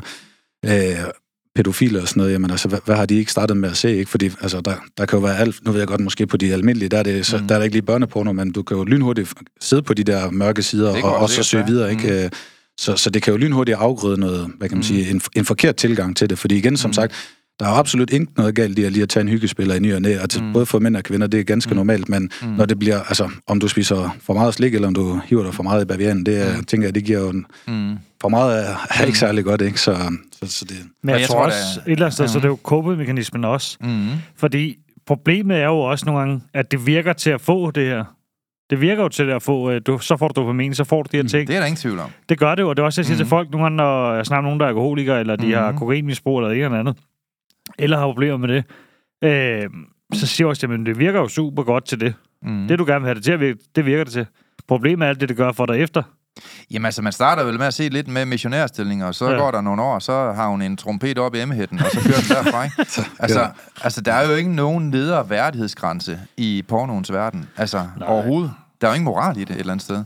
uh, pædofile og sådan noget, jamen altså, hvad, hvad har de ikke startet med at se, ikke? Fordi altså, der, der kan jo være alt, nu ved jeg godt, måske på de almindelige, der er, det, så, mm. der er der ikke lige børneporno, men du kan jo lynhurtigt sidde på de der mørke sider og også søge videre, ikke? Mm. Øh, så, så det kan jo lynhurtigt afgrøde noget, hvad kan man mm. sige, en, en forkert tilgang til det, fordi igen, som mm. sagt, der er absolut ikke noget galt i at lige at tage en hyggespiller i ny og næ, altså mm. både for mænd og kvinder, det er ganske mm. normalt, men mm. når det bliver, altså om du spiser for meget slik, eller om du hiver dig for meget i bavianen, det er, mm. tænker jeg, det giver jo en, mm. for meget er, er ikke mm. særlig godt, ikke? Så, så, så det... Men jeg, jeg tror, tror også, er, et eller andet sted, mm. så det er jo kåbemekanismen også, mm. fordi problemet er jo også nogle gange, at det virker til at få det her. Det Det virker jo til at få, øh, du, så får du dopamin, så får du de her ting. Det er der ingen tvivl om. Det gør det jo, og det er også, jeg siger mm-hmm. til folk, nogle gange, når jeg snakker nogen, der er alkoholikere, eller de mm-hmm. har kokainmisbrug, eller et eller andet, eller har problemer med det, øh, så siger jeg også, at det virker jo super godt til det. Mm. Det, du gerne vil have det til at virke, det virker det til. Problemet er alt det, det gør for dig efter. Jamen altså, man starter vel med at se lidt med missionærstillinger, og så ja. går der nogle år, så har hun en trompet op i emhætten, og så kører den derfra, ikke? altså, altså, der er jo ikke nogen nedre værdighedsgrænse i pornoens verden. Altså, Nej. overhovedet. Der er jo ingen moral i det et eller andet sted.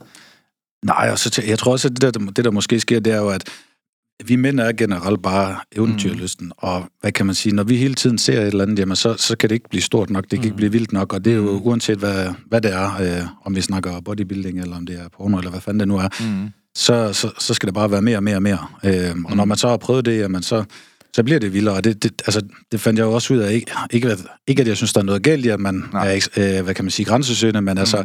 Nej, og så jeg tror også, at det der, det der måske sker, det er jo, at vi mænd er generelt bare eventyrlysten, mm. og hvad kan man sige, når vi hele tiden ser et eller andet, jamen så, så kan det ikke blive stort nok, det kan mm. ikke blive vildt nok, og det er jo mm. uanset, hvad, hvad det er, øh, om vi snakker bodybuilding, eller om det er porno, eller hvad fanden det nu er, mm. så, så, så skal det bare være mere og mere og mere. Øh, og mm. når man så har prøvet det, jamen så, så bliver det vildere, og det, det, altså, det fandt jeg jo også ud af, ikke, ikke, at, ikke at jeg synes, der er noget galt i, at man Nej. er, øh, hvad kan man sige, grænsesøgende, men mm. altså,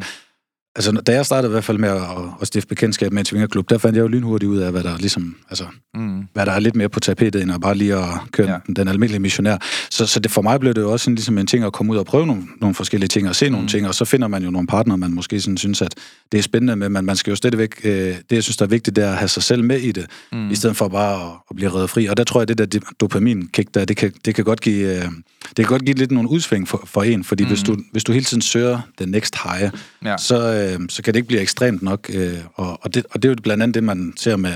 Altså, da jeg startede i hvert fald med at, at stifte bekendtskab med en svingerklub, der fandt jeg jo lynhurtigt ud af, hvad der ligesom, altså, mm. hvad der er lidt mere på tapetet, end at bare lige at køre ja. den, den almindelige missionær. Så, så det, for mig blev det jo også en, ligesom en ting at komme ud og prøve nogle, nogle forskellige ting, og se mm. nogle ting, og så finder man jo nogle partnere, man måske sådan synes, at det er spændende med, men man skal jo stadigvæk, øh, det jeg synes, der er vigtigt, det er at have sig selv med i det, mm. i stedet for bare at, at blive reddet fri. Og der tror jeg, det der dopamin-kick der, det kan, det kan godt give, øh, det kan godt give lidt nogle udsving for, for en, fordi mm. hvis, du, hvis du hele tiden søger den next high, ja. så, øh, så kan det ikke blive ekstremt nok. Øh, og, og, det, og det er jo blandt andet det, man ser med,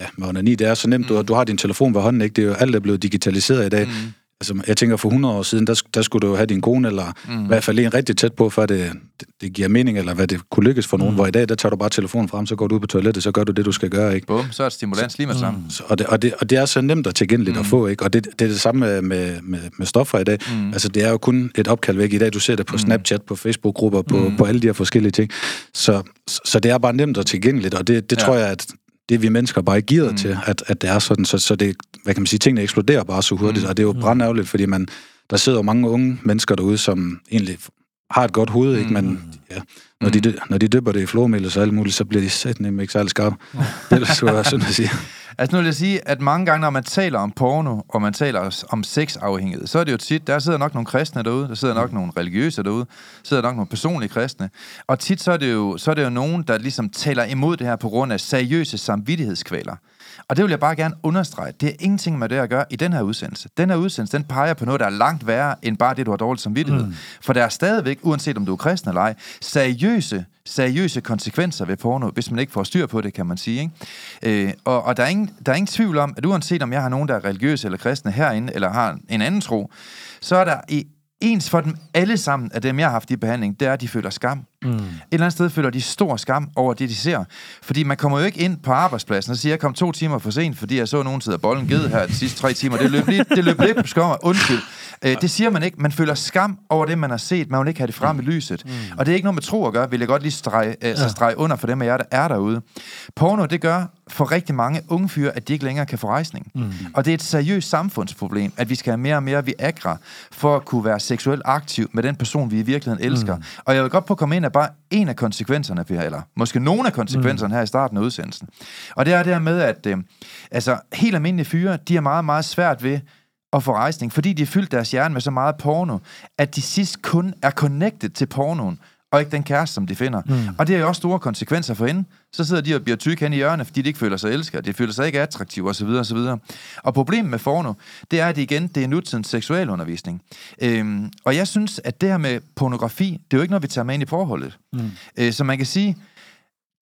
ja, med onani. Det er så nemt, mm. du, du har din telefon ved hånden, ikke? Det er jo alt, der er blevet digitaliseret i dag. Mm. Altså, jeg tænker, for 100 år siden, der, der skulle du have din kone, eller mm. i hvert fald en rigtig tæt på, for det, det, det giver mening, eller hvad det kunne lykkes for nogen. Mm. Hvor i dag, der tager du bare telefonen frem, så går du ud på toilettet, så gør du det, du skal gøre, ikke? Bum, så er det stimulans lige med mm. sammen. Så, og, det, og, det, og det er så nemt og tilgængeligt mm. at få, ikke? Og det, det er det samme med, med, med, med stoffer i dag. Mm. Altså, det er jo kun et opkald væk i dag. Du ser det på mm. Snapchat, på Facebook-grupper, på, mm. på alle de her forskellige ting. Så, så det er bare nemt og tilgængeligt, og det, det ja. tror jeg, at det er vi mennesker bare ikke givet mm. til, at, at det er sådan. Så, så det, hvad kan man sige, tingene eksploderer bare så hurtigt, mm. og det er jo brandærgerligt, fordi man, der sidder mange unge mennesker derude, som egentlig har et godt hoved, ikke? men mm. ja, når, mm. de, når de dypper det i flormelis og alt muligt, så bliver de sæt nemlig ikke særlig skarpe. Mm. Det skulle være synd at sige. Altså nu vil jeg sige, at mange gange, når man taler om porno, og man taler om sexafhængighed, så er det jo tit, der sidder nok nogle kristne derude, der sidder nok nogle religiøse derude, der sidder nok nogle personlige kristne, og tit så er det jo, så er det jo nogen, der ligesom taler imod det her på grund af seriøse samvittighedskvaler. Og det vil jeg bare gerne understrege. Det er ingenting med det at gøre i den her udsendelse. Den her udsendelse, den peger på noget, der er langt værre end bare det, du har dårlig samvittighed. Mm. For der er stadigvæk, uanset om du er kristen eller ej, seriøse, seriøse konsekvenser ved porno, hvis man ikke får styr på det, kan man sige. Ikke? Øh, og og der, er ingen, der er ingen tvivl om, at uanset om jeg har nogen, der er religiøse eller kristne herinde, eller har en anden tro, så er der i ens for dem alle sammen, af dem, jeg har haft i behandling, det er, at de føler skam. Mm. Et eller andet sted føler de stor skam over det, de ser. Fordi man kommer jo ikke ind på arbejdspladsen og siger, jeg kom to timer for sent, fordi jeg så nogen sidde bolden ged her de sidste tre timer. Det løb, lige, det løb lidt på skår. Undskyld. Øh, det siger man ikke. Man føler skam over det, man har set. Man vil ikke have det frem i lyset. Mm. Og det er ikke noget med tro at gøre, vil jeg godt lige strege, øh, ja. strege under for dem af jer, der er derude. Porno, det gør for rigtig mange unge fyre, at de ikke længere kan få rejsning. Mm. Og det er et seriøst samfundsproblem, at vi skal have mere og mere Viagra, for at kunne være seksuelt aktiv med den person, vi i virkeligheden elsker. Mm. Og jeg vil godt på at komme ind bare en af konsekvenserne, eller måske nogle af konsekvenserne mm. her i starten af udsendelsen. Og det er det her med, at øh, altså, helt almindelige fyre, de er meget, meget svært ved at få rejsning, fordi de har fyldt deres hjerne med så meget porno, at de sidst kun er connected til pornoen, og ikke den kæreste, som de finder. Mm. Og det har jo også store konsekvenser for hende. Så sidder de og bliver tykke hen i hjørnet, fordi de ikke føler sig elsket, de føler sig ikke attraktive osv. osv. Og problemet med porno, det er, at det igen, det er nutidens seksualundervisning. Øhm, og jeg synes, at det her med pornografi, det er jo ikke noget, vi tager med ind i forholdet. Mm. Øh, så man kan sige,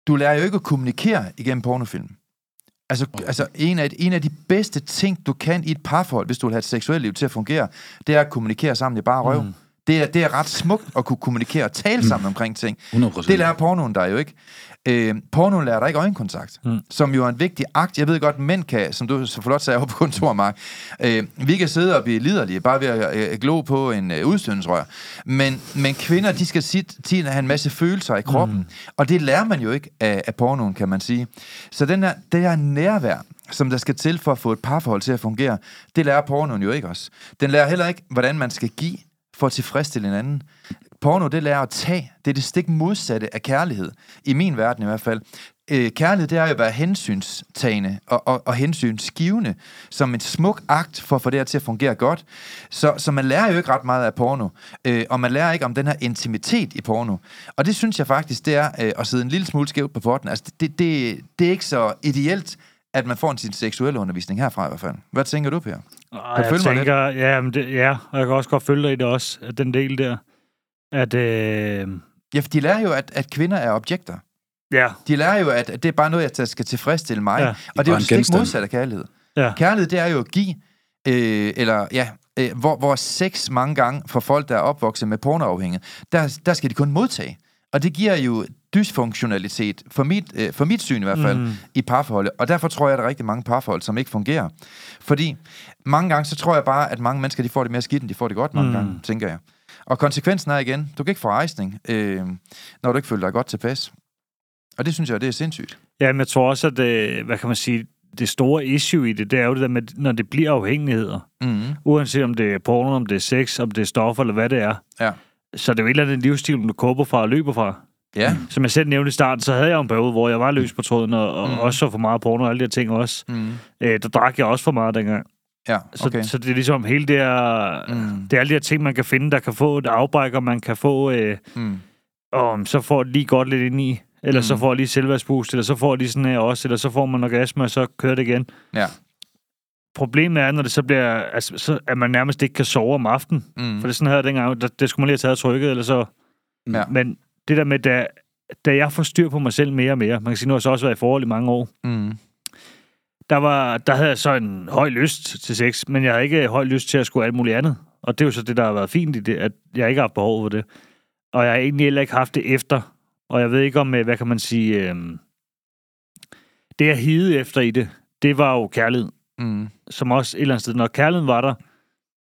du lærer jo ikke at kommunikere igennem pornofilm. Altså, okay. altså en, af, en af de bedste ting, du kan i et parforhold, hvis du vil have et seksuelt liv til at fungere, det er at kommunikere sammen i bare røv. Mm. Det er, det er ret smukt at kunne kommunikere og tale mm. sammen omkring ting. 100%. Det lærer pornoen der jo ikke. Øh, pornoen lærer dig ikke øjenkontakt, mm. som jo er en vigtig akt. Jeg ved godt, mænd kan, som du så flot sagde på kontor, Mark, øh, vi kan sidde og blive liderlige, bare ved at øh, glo på en øh, udstødningsrør. Men, men kvinder, de skal tit have en masse følelser i kroppen, mm. og det lærer man jo ikke af, af pornoen, kan man sige. Så den her, det her nærvær, som der skal til for at få et parforhold til at fungere, det lærer pornoen jo ikke også. Den lærer heller ikke, hvordan man skal give for at tilfredsstille en anden. Porno, det lærer at tage. Det er det stik modsatte af kærlighed. I min verden i hvert fald. øh, kærlighed, det er jo at være hensynstagende og, og, og hensynsgivende, som en smuk akt for at få det her til at fungere godt. Så, så man lærer jo ikke ret meget af porno, øh, og man lærer ikke om den her intimitet i porno. Og det synes jeg faktisk, det er øh, at sidde en lille smule skævt på porten. Altså, det, det, det er ikke så ideelt, at man får en sin seksuelle undervisning herfra i hvert fald. Hvad tænker du, Per? Og jeg tænker, ja, men det, ja, og jeg kan også godt følge dig i det også, at den del der, at... Øh, Ja, for de lærer jo, at, at kvinder er objekter. ja, De lærer jo, at det er bare noget, der skal tilfredsstille mig. Ja. Og det er jo stik genstand. modsat af kærlighed. ja. Kærlighed, det er jo at give, øh, eller ja, øh, hvor, hvor sex mange gange for folk, der er opvokset med pornoafhængighed, der, der skal de kun modtage. Og det giver jo dysfunktionalitet, for mit, øh, for mit syn i hvert fald, Mm. i parforholdet. Og derfor tror jeg, at der er rigtig mange parforhold, som ikke fungerer. Fordi mange gange, så tror jeg bare, at mange mennesker, de får det mere skidt, end de får det godt mange Mm. gange, tænker jeg. Og konsekvensen er igen, du kan ikke få rejsning, øh, når du ikke føler dig godt tilpas. Og det synes jeg, det er sindssygt. Ja, men jeg tror også, at det, hvad kan man sige, det store issue i det, det er jo det der med, når det bliver afhængigheder. Mm. Uanset om det er porno, om det er sex, om det er stoffer, eller hvad det er. Ja. Så det er jo et eller andet livsstil, du kåber fra og løber fra. Ja. Som jeg selv nævnte i starten, så havde jeg en periode, hvor jeg var løs på tråden, og, og Mm. også så for meget porno og alle de her ting også. Mm. Øh, der drak jeg også for meget dengang. Ja, Så, okay. så det er ligesom hele det her... Mm. Det er alle de her ting, man kan finde, der kan få et afbræk, og man kan få... Øh, Mm. og så får det lige godt lidt ind i. Eller mm. så får lige selvværdsboost, eller så får lige sådan her også, eller så får man orgasme, og så kører det igen. Ja. Problemet er, når det så bliver, altså, så, at man nærmest ikke kan sove om aftenen. Mm. For det er sådan her dengang, der, det skulle man lige have taget trykket, eller så... Ja. Men det der med, da, da jeg får styr på mig selv mere og mere, man kan sige, nu har jeg så også været i forhold i mange år, Mm. der, var, der havde jeg så en høj lyst til sex, men jeg havde ikke høj lyst til at skulle alt muligt andet. Og det er jo så det, der har været fint i det, at jeg ikke har haft behov for det. Og jeg har egentlig heller ikke haft det efter. Og jeg ved ikke om, øh, hvad kan man sige, øh, det jeg hide efter i det, det var jo kærlighed. Mm. Som også et eller andet sted, når kærligheden var der,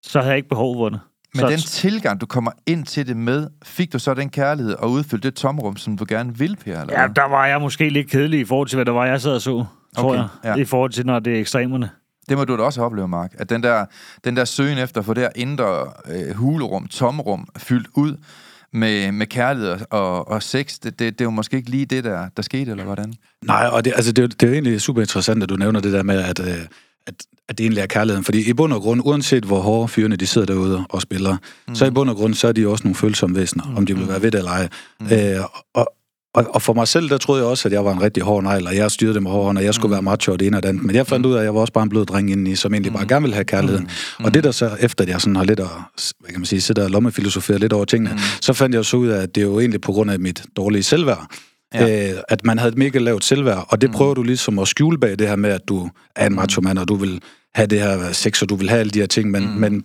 så havde jeg ikke behov for det. Men så, den tilgang, du kommer ind til det med, fik du så den kærlighed og udfyldte det tomrum, som du gerne vil, Per? Eller Ja, der var jeg måske lidt kedelig i forhold til, hvad der var, jeg sad og så, tror Okay, jeg. ja. I forhold til, når det er ekstremerne. Det må du da også opleve, Mark. At den der, den der søgen efter at få det her indre øh, hulerum, tomrum, fyldt ud med, med kærlighed og, og sex, det, det, det er jo måske ikke lige det, der, der skete, eller hvordan? Nej, og det, altså, det, er jo- det er jo egentlig super interessant, at du nævner det der med, at, øh, at, at det egentlig er kærligheden. Fordi i bund og grund, uanset hvor hårde fyrene de sidder derude og spiller, mm. så i bund og grund, så er de også nogle følsomme væsener, mm. om de vil være ved det eller ej. Mm. Øh, og, og, og for mig selv, der troede jeg også, at jeg var en rigtig hård negl, og jeg styrede dem med hården, og jeg skulle mm. være macho og det ene og det andet. Men jeg fandt ud af, at jeg var også bare en blød dreng indeni, som egentlig bare gerne ville have kærligheden. Mm. Og det der så, efter at jeg sådan har lidt at, hvad kan man sige, sidder og lommefilosoferet lidt over tingene, mm. så fandt jeg så ud af, at det er jo egentlig på grund af mit dårlige selvværd. Ja. Øh, at man havde et mega lavt selvværd, og det mm. prøver du ligesom at skjule bag det her med, at du er en macho mand, og du vil have det her sex, og du vil have alle de her ting, men, mm. men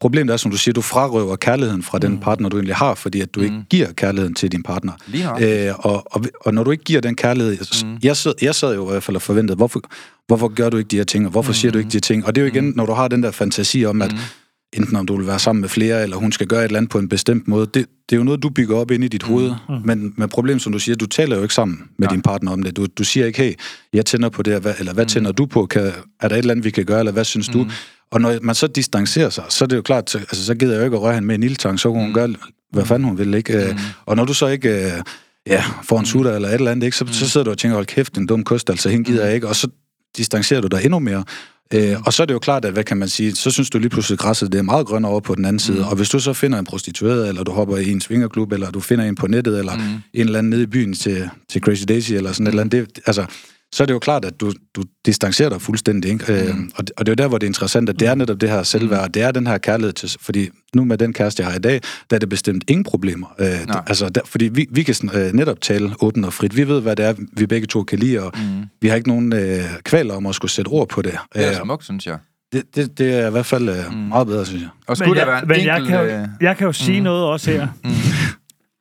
problemet er, som du siger, du frarøver kærligheden fra den partner, du egentlig har, fordi at du mm. ikke giver kærligheden til din partner. Lige. Øh, og, og, og når du ikke giver den kærlighed, mm. jeg, sad, jeg sad jo i hvert fald og forventede, hvorfor, hvorfor gør du ikke de her ting, og hvorfor mm. siger du ikke de her ting? Og det er jo igen, mm. når du har den der fantasi om, at enten om du vil være sammen med flere, eller hun skal gøre et eller andet på en bestemt måde, det, det er jo noget, du bygger op ind i dit hoved. Mm. Men, men problemet, som du siger, du taler jo ikke sammen med Nej. din partner om det. Du, du siger ikke, hey, jeg tænder på det her, eller hvad mm. tænder du på? Kan, er der et eller andet, vi kan gøre, eller hvad synes mm. du? Og når man så distancerer sig, så er det jo klart, så, altså, så gider jeg jo ikke at røre hende med en ildtang, så kan hun mm. gøre, hvad fanden hun vil, ikke? Mm. Og når du så ikke øh, ja, får en sutter eller et eller andet, ikke? Så, mm. så sidder du og tænker, hold kæft, en dum kost, altså hende gider jeg ikke, og så distancerer du dig endnu mere. Øh, og så er det jo klart, at hvad kan man sige, så synes du lige pludselig, at græsset det er meget grønnere over på den anden side. Og hvis du så finder en prostitueret, eller du hopper i en svingerklub, eller du finder en på nettet, eller mm. en eller anden nede i byen til, til Crazy Daisy, eller sådan et eller andet, det, altså, så er det jo klart, at du, du distancerer dig fuldstændig. Ikke? Øh, og, det, og det er jo der, hvor det er interessant, at det er netop det her selvværd, det er den her kærlighed til, fordi nu med den kæreste, jeg har i dag, der er det bestemt ingen problemer. Øh, det, altså, der, fordi vi, vi kan sådan, øh, netop tale åbent og frit. Vi ved, hvad det er, vi begge to kan lide, og mm. vi har ikke nogen øh, kvaler om at skulle sætte ord på det. Det er Øh, smukt, synes jeg. det, det, det er i hvert fald øh, mm. meget bedre, synes jeg. Og skulle Men, der være jeg, en men enkelt... jeg, kan jo, øh, jeg kan jo sige noget også her.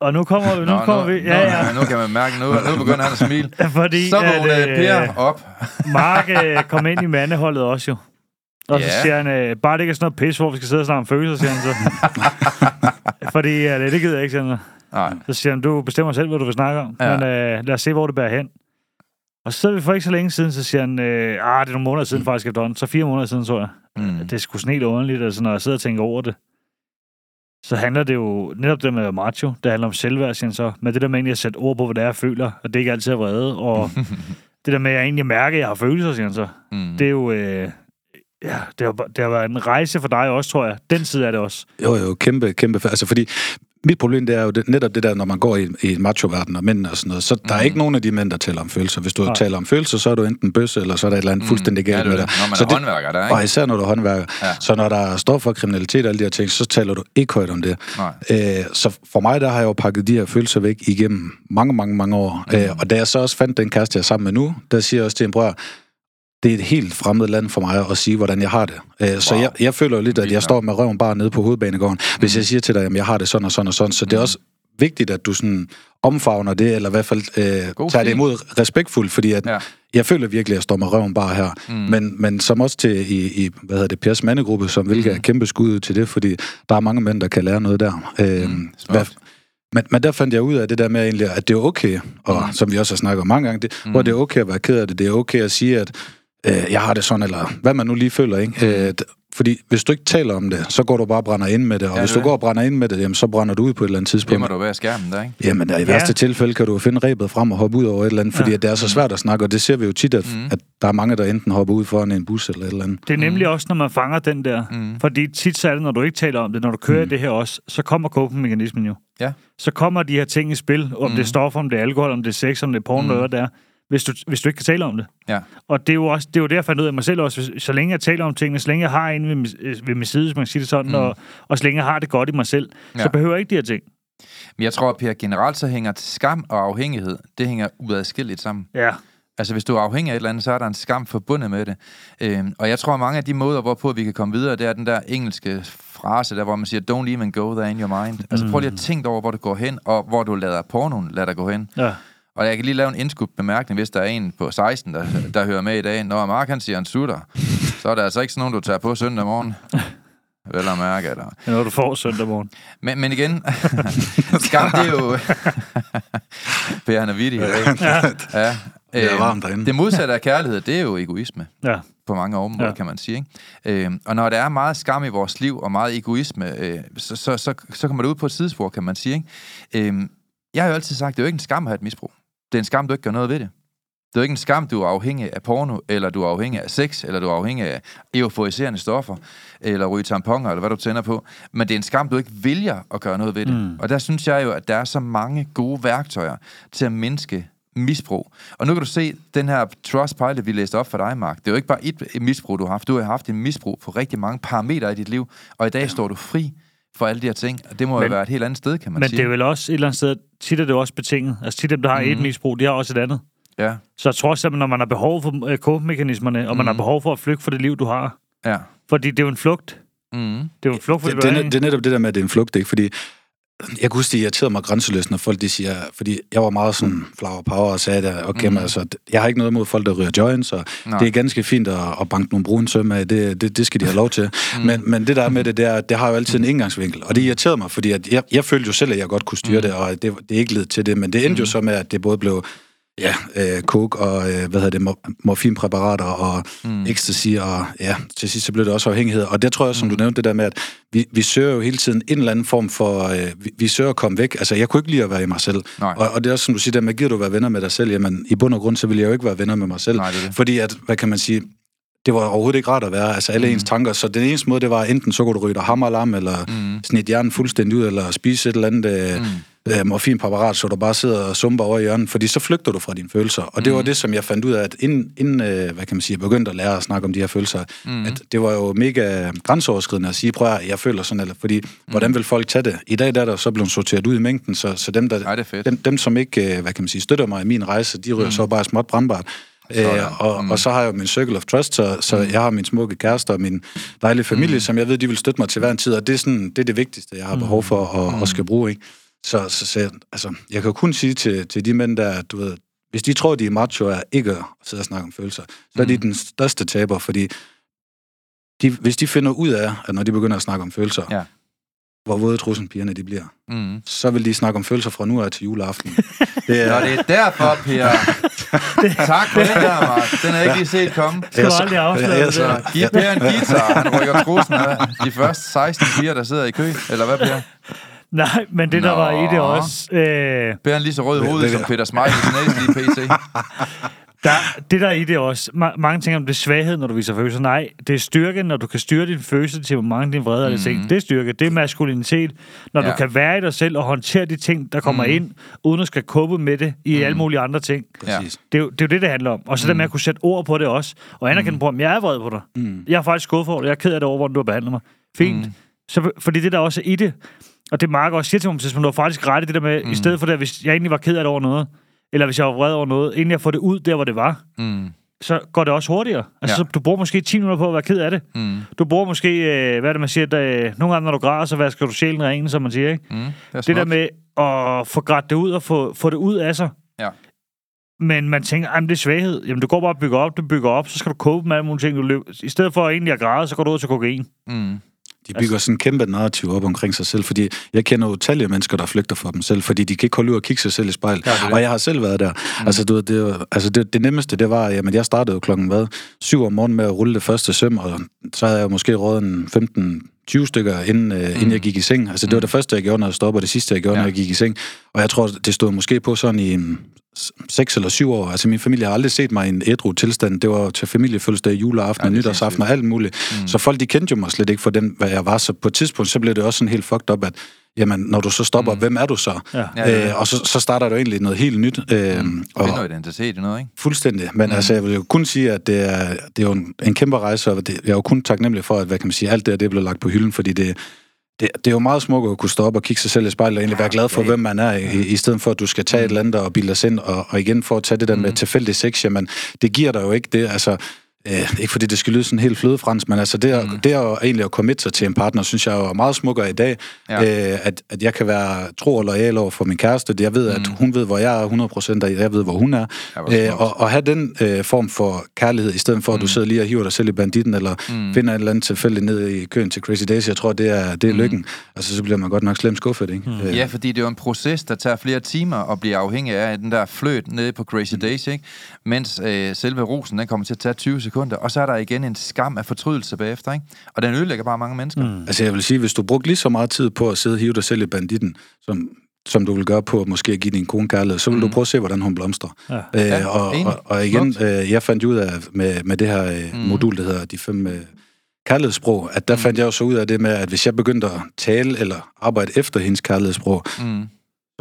Og nu kommer, nu Nå, kommer nu, vi... Ja, ja. Nu, nu kan man mærke, nu, nu begynder han at smile. Fordi Så at, vågner øh, Per op. Mark øh, kom ind i mandeholdet også jo. Og så Ja. siger han, øh, bare det ikke er sådan noget pis, hvor vi skal sidde og snakke om følelser, siger han så. Fordi øh, det gider jeg ikke, siger han så. Nej. Så siger han, du bestemmer selv, hvad du vil snakke om. Ja. Men øh, lad os se, hvor det bærer hen. Og så er vi for ikke så længe siden, så siger han, øh, ah, det er nogle måneder siden faktisk efterhånden. Så fire måneder siden, tror jeg. Mm. Det er sgu helt underligt, altså, når jeg sidder og tænker over det. Så handler det jo netop det med macho, det handler om selvværd, siger så, men det der med egentlig at sætte ord på, hvad det er, jeg føler, og det ikke altid er vrede, og det der med, at jeg egentlig mærker, at jeg har følelser, siger så, Mm. det er jo, øh, ja, det har, det har været en rejse for dig også, tror jeg. Den side er det også. Jo, jo, kæmpe, kæmpe. Altså, fordi mit problem, det er jo det, netop det der, når man går i, i macho-verden og mænd og sådan noget, så der er ikke nogen af de mænd, der taler om følelser. Hvis du Nej. taler om følelser, så er du enten bøsse, eller så er der et eller andet fuldstændig Ja, galt det er med det. dig. Når man så er håndværker der, ikke? Og især når du er håndværker. Ja. Ja. Så når der står for kriminalitet og alle de her ting, så taler du ikke højt om det. Nej. Øh, så for mig, der har jeg jo pakket de her følelser væk igennem mange, mange, mange år. Mm. Øh, og da jeg så også fandt den kæreste, jeg er sammen med nu, der siger jeg også til en bror, det er et helt fremmed land for mig at sige, hvordan jeg har det. Øh, så Wow. jeg, jeg føler jo lidt, at jeg står med røven bare nede på hovedbanegården, hvis jeg siger til dig, at jeg har det sådan og sådan og sådan. Så det er også vigtigt, at du sådan omfavner det, eller i hvert fald øh, God tager det imod respektfuldt, fordi at Ja. jeg føler virkelig, at jeg står med røven bare her. Mm. Men, men som også til i, i hvad hedder det, Pers mandegruppe, som vil mm. kæmpe skud til det, fordi der er mange mænd, der kan lære noget der. Øh, Mm, hvad, men, men der fandt jeg ud af det der med egentlig, at det er okay, og mm. som vi også har snakket om mange gange, det, mm. hvor det er okay at være ked af det, det er okay at sige, at øh, jeg har det sådan, eller hvad man nu lige føler, ikke? Øh, d- fordi hvis du ikke taler om det, så går du bare og brænder ind med det, og Ja, hvis det du går og brænder ind med det, jamen, så brænder du ud på et eller andet tidspunkt. Glemmer du ved skærmen der, ikke? Jamen, der, i Ja. værste tilfælde kan du finde rebet frem og hoppe ud over et eller andet, fordi Ja. at det er så svært at snakke, og det ser vi jo tit, at, Mm. at der er mange, der enten hopper ud foran en bus eller et eller andet. Det er nemlig også, når man fanger den der. Mm. Fordi tit så er det, når du ikke taler om det, når du kører mm. det her også, så kommer coping-mekanismen jo. Ja. Så kommer de her ting i spil, om mm. det er stoffer, om det er alkohol, om det er sex, om det er porno, mm. hvad det er, hvis du, hvis du ikke kan tale om det. Ja. Og det er jo også det er jo det, jeg ud af mig selv også. Så længe jeg taler om tingene, så længe jeg har en ved, ved min side, hvis man kan sige det sådan, mm. og, og så længe jeg har det godt i mig selv, ja. Så behøver jeg ikke de her ting. Men jeg tror, Per, generelt så hænger skam og afhængighed, det hænger uadskilleligt sammen. Ja. Altså, hvis du er afhængig af et eller andet, så er der en skam forbundet med det. Øhm, og jeg tror, at mange af de måder, hvorpå vi kan komme videre, det er den der engelske frase, der hvor man siger, don't even go there in your mind. Altså, prøv lige at tænke over, hvor du går hen, og hvor du lader pornoen lade dig gå hen. ja. Og jeg kan lige lave en indskudt bemærkning, hvis der er en på 16, der, der hører med i dag. Når Mark han siger en sutter, så er der altså ikke sådan nogen, du tager på søndag morgen. Vel at mærke, eller... Det er noget, du får søndag morgen. Men, men igen, skam, det er jo... per, han er vittig. Ja. ja. Det er Øhm, varmt derinde. Det modsatte af kærlighed, det er jo egoisme Ja. på mange områder, Ja. kan man sige. Ikke? Øhm, og når der er meget skam i vores liv, og meget egoisme, øh, så, så, så, så kommer det ud på et sidespor, kan man sige. Ikke? Øhm, jeg har jo altid sagt, det er jo ikke en skam at have et misbrug. Det er en skam, du ikke gør noget ved det. Det er jo ikke en skam, du er afhængig af porno, eller du er afhængig af sex, eller du er afhængig af euforiserende stoffer, eller ryge tamponer, eller hvad du tænder på. Men det er en skam, du ikke vælger at gøre noget ved det. Mm. Og der synes jeg jo, at der er så mange gode værktøjer til at mindske misbrug. Og nu kan du se den her Trustpilot, vi læste op for dig, Mark. Det er jo ikke bare et misbrug, du har haft. Du har haft et misbrug på rigtig mange parametre i dit liv, og i dag ja. står du fri for alle de her ting. Og det må men, Men- jo være et helt andet sted, kan man Men sige. det er vel også et eller andet sted, tit er det jo også betinget. Altså tit dem, der har mm. et misbrug, de har også et andet. Ja, Så jeg tror simpelthen, når man har behov for øh, coping-mekanismerne, og man har behov for at flygte fra det liv, du har. ja. Fordi det er jo en flugt. Mm. Det er jo en flugt fra Det, det, det, det er netop det der med, at det er en flugt, ikke? Fordi jeg kunne huske, det irriterede mig grænseløst, når folk de siger, fordi jeg var meget sådan flower power og sagde, at okay, mm. altså, jeg har ikke noget imod folk, der ryger joints, og Nej. det er ganske fint at, at banke nogle brune søm af, det, det, det skal de have lov til. mm. men, men det der med det, det, er, det har jo altid en indgangsvinkel, og det irriterede mig, fordi at jeg, jeg følte jo selv, at jeg godt kunne styre mm. det, og det, det er ikke ledet til det, men det endte mm. jo så med, at det både blev ja, øh, coke og, øh, hvad hedder det, mor- morfinpræparater og mm. ecstasy, og ja, til sidst så blev det også afhængighed. Og det tror jeg, som du nævnte, det der med, at vi, vi søger jo hele tiden en eller anden form for, øh, vi, vi søger at komme væk. Altså, jeg kunne ikke lide at være i mig selv. Nej. Og, og det er også, som du siger, der med, giver du at være venner med dig selv, jamen, i bund og grund, så vil jeg jo ikke være venner med mig selv. Nej, det det. Fordi at, hvad kan man sige, det var overhovedet ikke rart at være, altså alle mm. ens tanker. Så den eneste måde, det var enten så kunne du ryge dig hammerlam, eller mm. snit hjernen fuldstændig ud, eller spise et eller andet øh, mm. Øh, morfinpræparat, så du bare sidder og sumper over i hjørnet, fordi så flygter du fra dine følelser. Og det var det, som jeg fandt ud af, at inden, inden øh, hvad kan man sige, jeg begyndte at lære at snakke om de her følelser, mm. at det var jo mega grænseoverskridende at sige, prøv at jeg føler sådan, eller fordi, mm. hvordan vil folk tage det? I dag der er der så blevet sorteret ud i mængden, så, så dem, der, Ej, dem, dem, som ikke, øh, hvad kan man sige, støtter mig i min rejse, de ryger mm. så bare småt brandbart. Sådan. Øh, og, mm. og så har jeg jo min circle of trust, så, så mm. jeg har min smukke kæreste og min dejlige familie, mm. som jeg ved, de vil støtte mig til hver en tid, og det er, sådan, det, er det vigtigste, jeg har behov for at, mm. at skal bruge. Ikke? Så, så, så jeg- altså, jeg kan jo kun sige til, til de mænd, der, du ved, hvis de tror, de er macho, er ikke at sidde og snakke om følelser, så er de den største taber, fordi de, hvis de finder ud af, at når de begynder at snakke om følelser, Ja. hvor våde trussenpigerne de bliver, Mm. så vil de snakke om følelser fra nu af til juleaften. Det Nå, er, det er derfor, Per. Tak for den der, Mark. Den har jeg ikke lige set komme. Skal du aldrig afsløre det Så der? giv Per en guitar, han rykker trusen af de første 16 piger, der sidder i kø. Eller hvad, Per? Nej, men det der Nå. var i det også... Øh, Per er lige så rød det- som Peter Smeichel i sin næse lige pt. der, det der er i det også... Ma- mange tænker om det er svaghed, når du viser følelser. Nej, det er styrke, når du kan styre din følelse til, hvor mange din vrede eller ting. Det er styrke. Det er maskulinitet. Når Ja. du kan være i dig selv og håndtere de ting, der kommer ind, uden at skal kåbe med det i alle mulige andre ting. Præcis. Det er, jo, det er jo det, det handler om. Og så mm. det med at kunne sætte ord på det også. Og anerkende, mm. bror, jeg er vred på dig. Mm. Jeg er faktisk skuffet for dig. Jeg er ked af det over, hvordan du har behandlet mig. Fint. Mm. Så, fordi det der også er i det, og det Mark også siger til mig, at du har faktisk ret i det der med, mm. i stedet for det, hvis jeg egentlig var ked af det over noget, eller hvis jeg var vred over noget, inden jeg får det ud der, hvor det var, Mm. så går det også hurtigere. Altså, Ja. ja. du bruger måske 10 minutter på at være ked af det. Mm. Du bruger måske, øh, hvad er det, man siger, at, øh, nogle gange, når du græder, så vasker du sjælen ren, som man siger, ikke? Mm. Det, er Det der med at få grædt det ud og få, få det ud af sig. Ja. Men man tænker, at det er svaghed. Jamen, du går bare og bygger op, du bygger op, så skal du cope med alle mulige ting. Du løb. I stedet for egentlig at græde, så går du ud til kokain. Mm. De bygger sådan en kæmpe narrativ op omkring sig selv, fordi jeg kender utallige mennesker, der flygter for dem selv, fordi de kan ikke holde ud og kigge sig selv i spejl. Ja, og jeg har selv været der. Mm. Altså, du, det, altså det, det, nemmeste, det var, jamen jeg startede jo klokken hvad, 7 om morgenen med at rulle det første søm, og så havde jeg måske rådet en 15 20 stykker, inden, øh, inden jeg gik i seng. Altså, det var det første, jeg gjorde, når jeg stoppede, og det sidste, jeg gjorde, Ja. ja. når jeg gik i seng. Og jeg tror, det stod måske på sådan i 6 eller 7 år. Altså, min familie har aldrig set mig i en ædru tilstand. Det var til familiefødselsdag, juleaften Ja, og det er nytårsaften og alt muligt. Mm. Så folk, de kendte jo mig slet ikke for den, hvad jeg var. Så på et tidspunkt, så blev det også sådan helt fucked up, at jamen, når du så stopper, mm. hvem er du så? Ja. Ja, det er det. Øh, og så, så starter jo egentlig noget helt nyt. Øh, mm. og, Finder identitet i noget, ikke? Fuldstændig. Men mm. altså, jeg vil jo kun sige, at det er, det er jo en, en kæmpe rejse, og det, jeg er jo kun taknemmelig for, at hvad kan man sige, alt det her, det er blevet lagt på hylden, fordi det, det, det er jo meget smukt at kunne stå op og kigge sig selv i spejlet og egentlig være glad for, hvem man er, i, i stedet for, at du skal tage et eller andet og bilde dig sind, og, og igen for at tage det der med tilfældig sex, jamen, det giver dig jo ikke det, altså, Øh, ikke fordi det skal lyde sådan helt flødefrans, men altså det, at, mm. det at egentlig at committe sig til en partner, synes jeg er meget smukkere i dag, Ja. øh, at, at jeg kan være tro og lojal over for min kæreste. Jeg ved, at hun ved, hvor jeg er 100%, og jeg ved, hvor hun er. Ja, øh, og, og have den øh, form for kærlighed, i stedet for, at du sidder lige og hiver dig selv i banditten, eller mm. finder et eller andet tilfælde ned i køen til Crazy Days. Jeg tror, det er, det er lykken. Altså, så bliver man godt nok slemt skuffet, ikke? Mm. Ja, fordi det er jo en proces, der tager flere timer at blive afhængig af den der fløt nede på Crazy Days, ikke? Mens øh, selve rosen, den kommer til at tage 20 sekunder, og så er der igen en skam af fortrydelse bagefter, ikke? Og den ødelægger bare mange mennesker. Mm. Altså, jeg vil sige, hvis du brugte lige så meget tid på at sidde og hive dig selv i banditten, som som du vil gøre på at måske give din kone kærlighed, så vil mm. du prøve at se, hvordan hun blomstrer. Ja. Øh, Ja, og, enig. og, og igen, øh, jeg fandt ud af med, med det her øh, mm. modul, der hedder de fem øh, kærlighedssprog, at der mm. fandt jeg jo så ud af det med, at hvis jeg begyndte at tale eller arbejde efter hendes kærlighedssprog, Mm.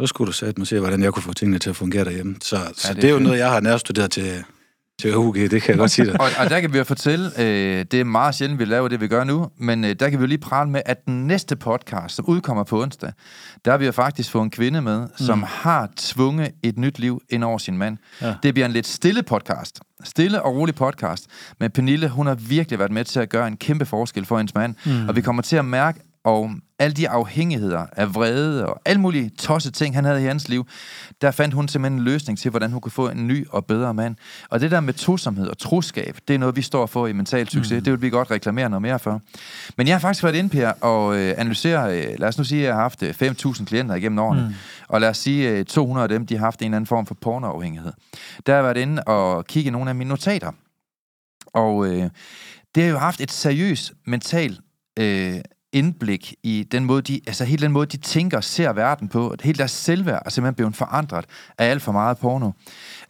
så skulle du sætte mig se, hvordan jeg kunne få tingene til at fungere derhjemme. Så, så det er det, er jo fedt. noget, jeg har nærstuderet til, til UG, det kan jeg godt sige dig. Og, og der kan vi jo fortælle, øh, det er meget sjældent, vi laver det, vi gør nu, men øh, der kan vi jo lige prale med, at den næste podcast, som udkommer på onsdag, der har vi jo faktisk fået en kvinde med, som har tvunget et nyt liv ind over sin mand. Ja. Det bliver en lidt stille podcast. Stille og rolig podcast. Men Pernille, hun har virkelig været med til at gøre en kæmpe forskel for hendes mand. Mm. Og vi kommer til at mærke, og alle de afhængigheder af vrede og alle mulige tosse ting, han havde i hans liv, der fandt hun simpelthen en løsning til, hvordan hun kunne få en ny og bedre mand. Og det der med tosomhed og troskab, det er noget, vi står for i mental succes. Mm. Det vil vi godt reklamere noget mere for. Men jeg har faktisk været inde, Per, og øh, analysere, øh, lad os nu sige, at jeg har haft øh, 5.000 klienter igennem årene, mm. og lad os sige, øh, 200 af dem, de har haft en eller anden form for pornoafhængighed. Der har jeg været inde og kigge i nogle af mine notater. Og øh, det har jo haft et seriøst mental øh, indblik i den måde, de, altså hele den måde, de tænker og ser verden på. Hele deres selvværd er simpelthen blevet forandret af alt for meget porno.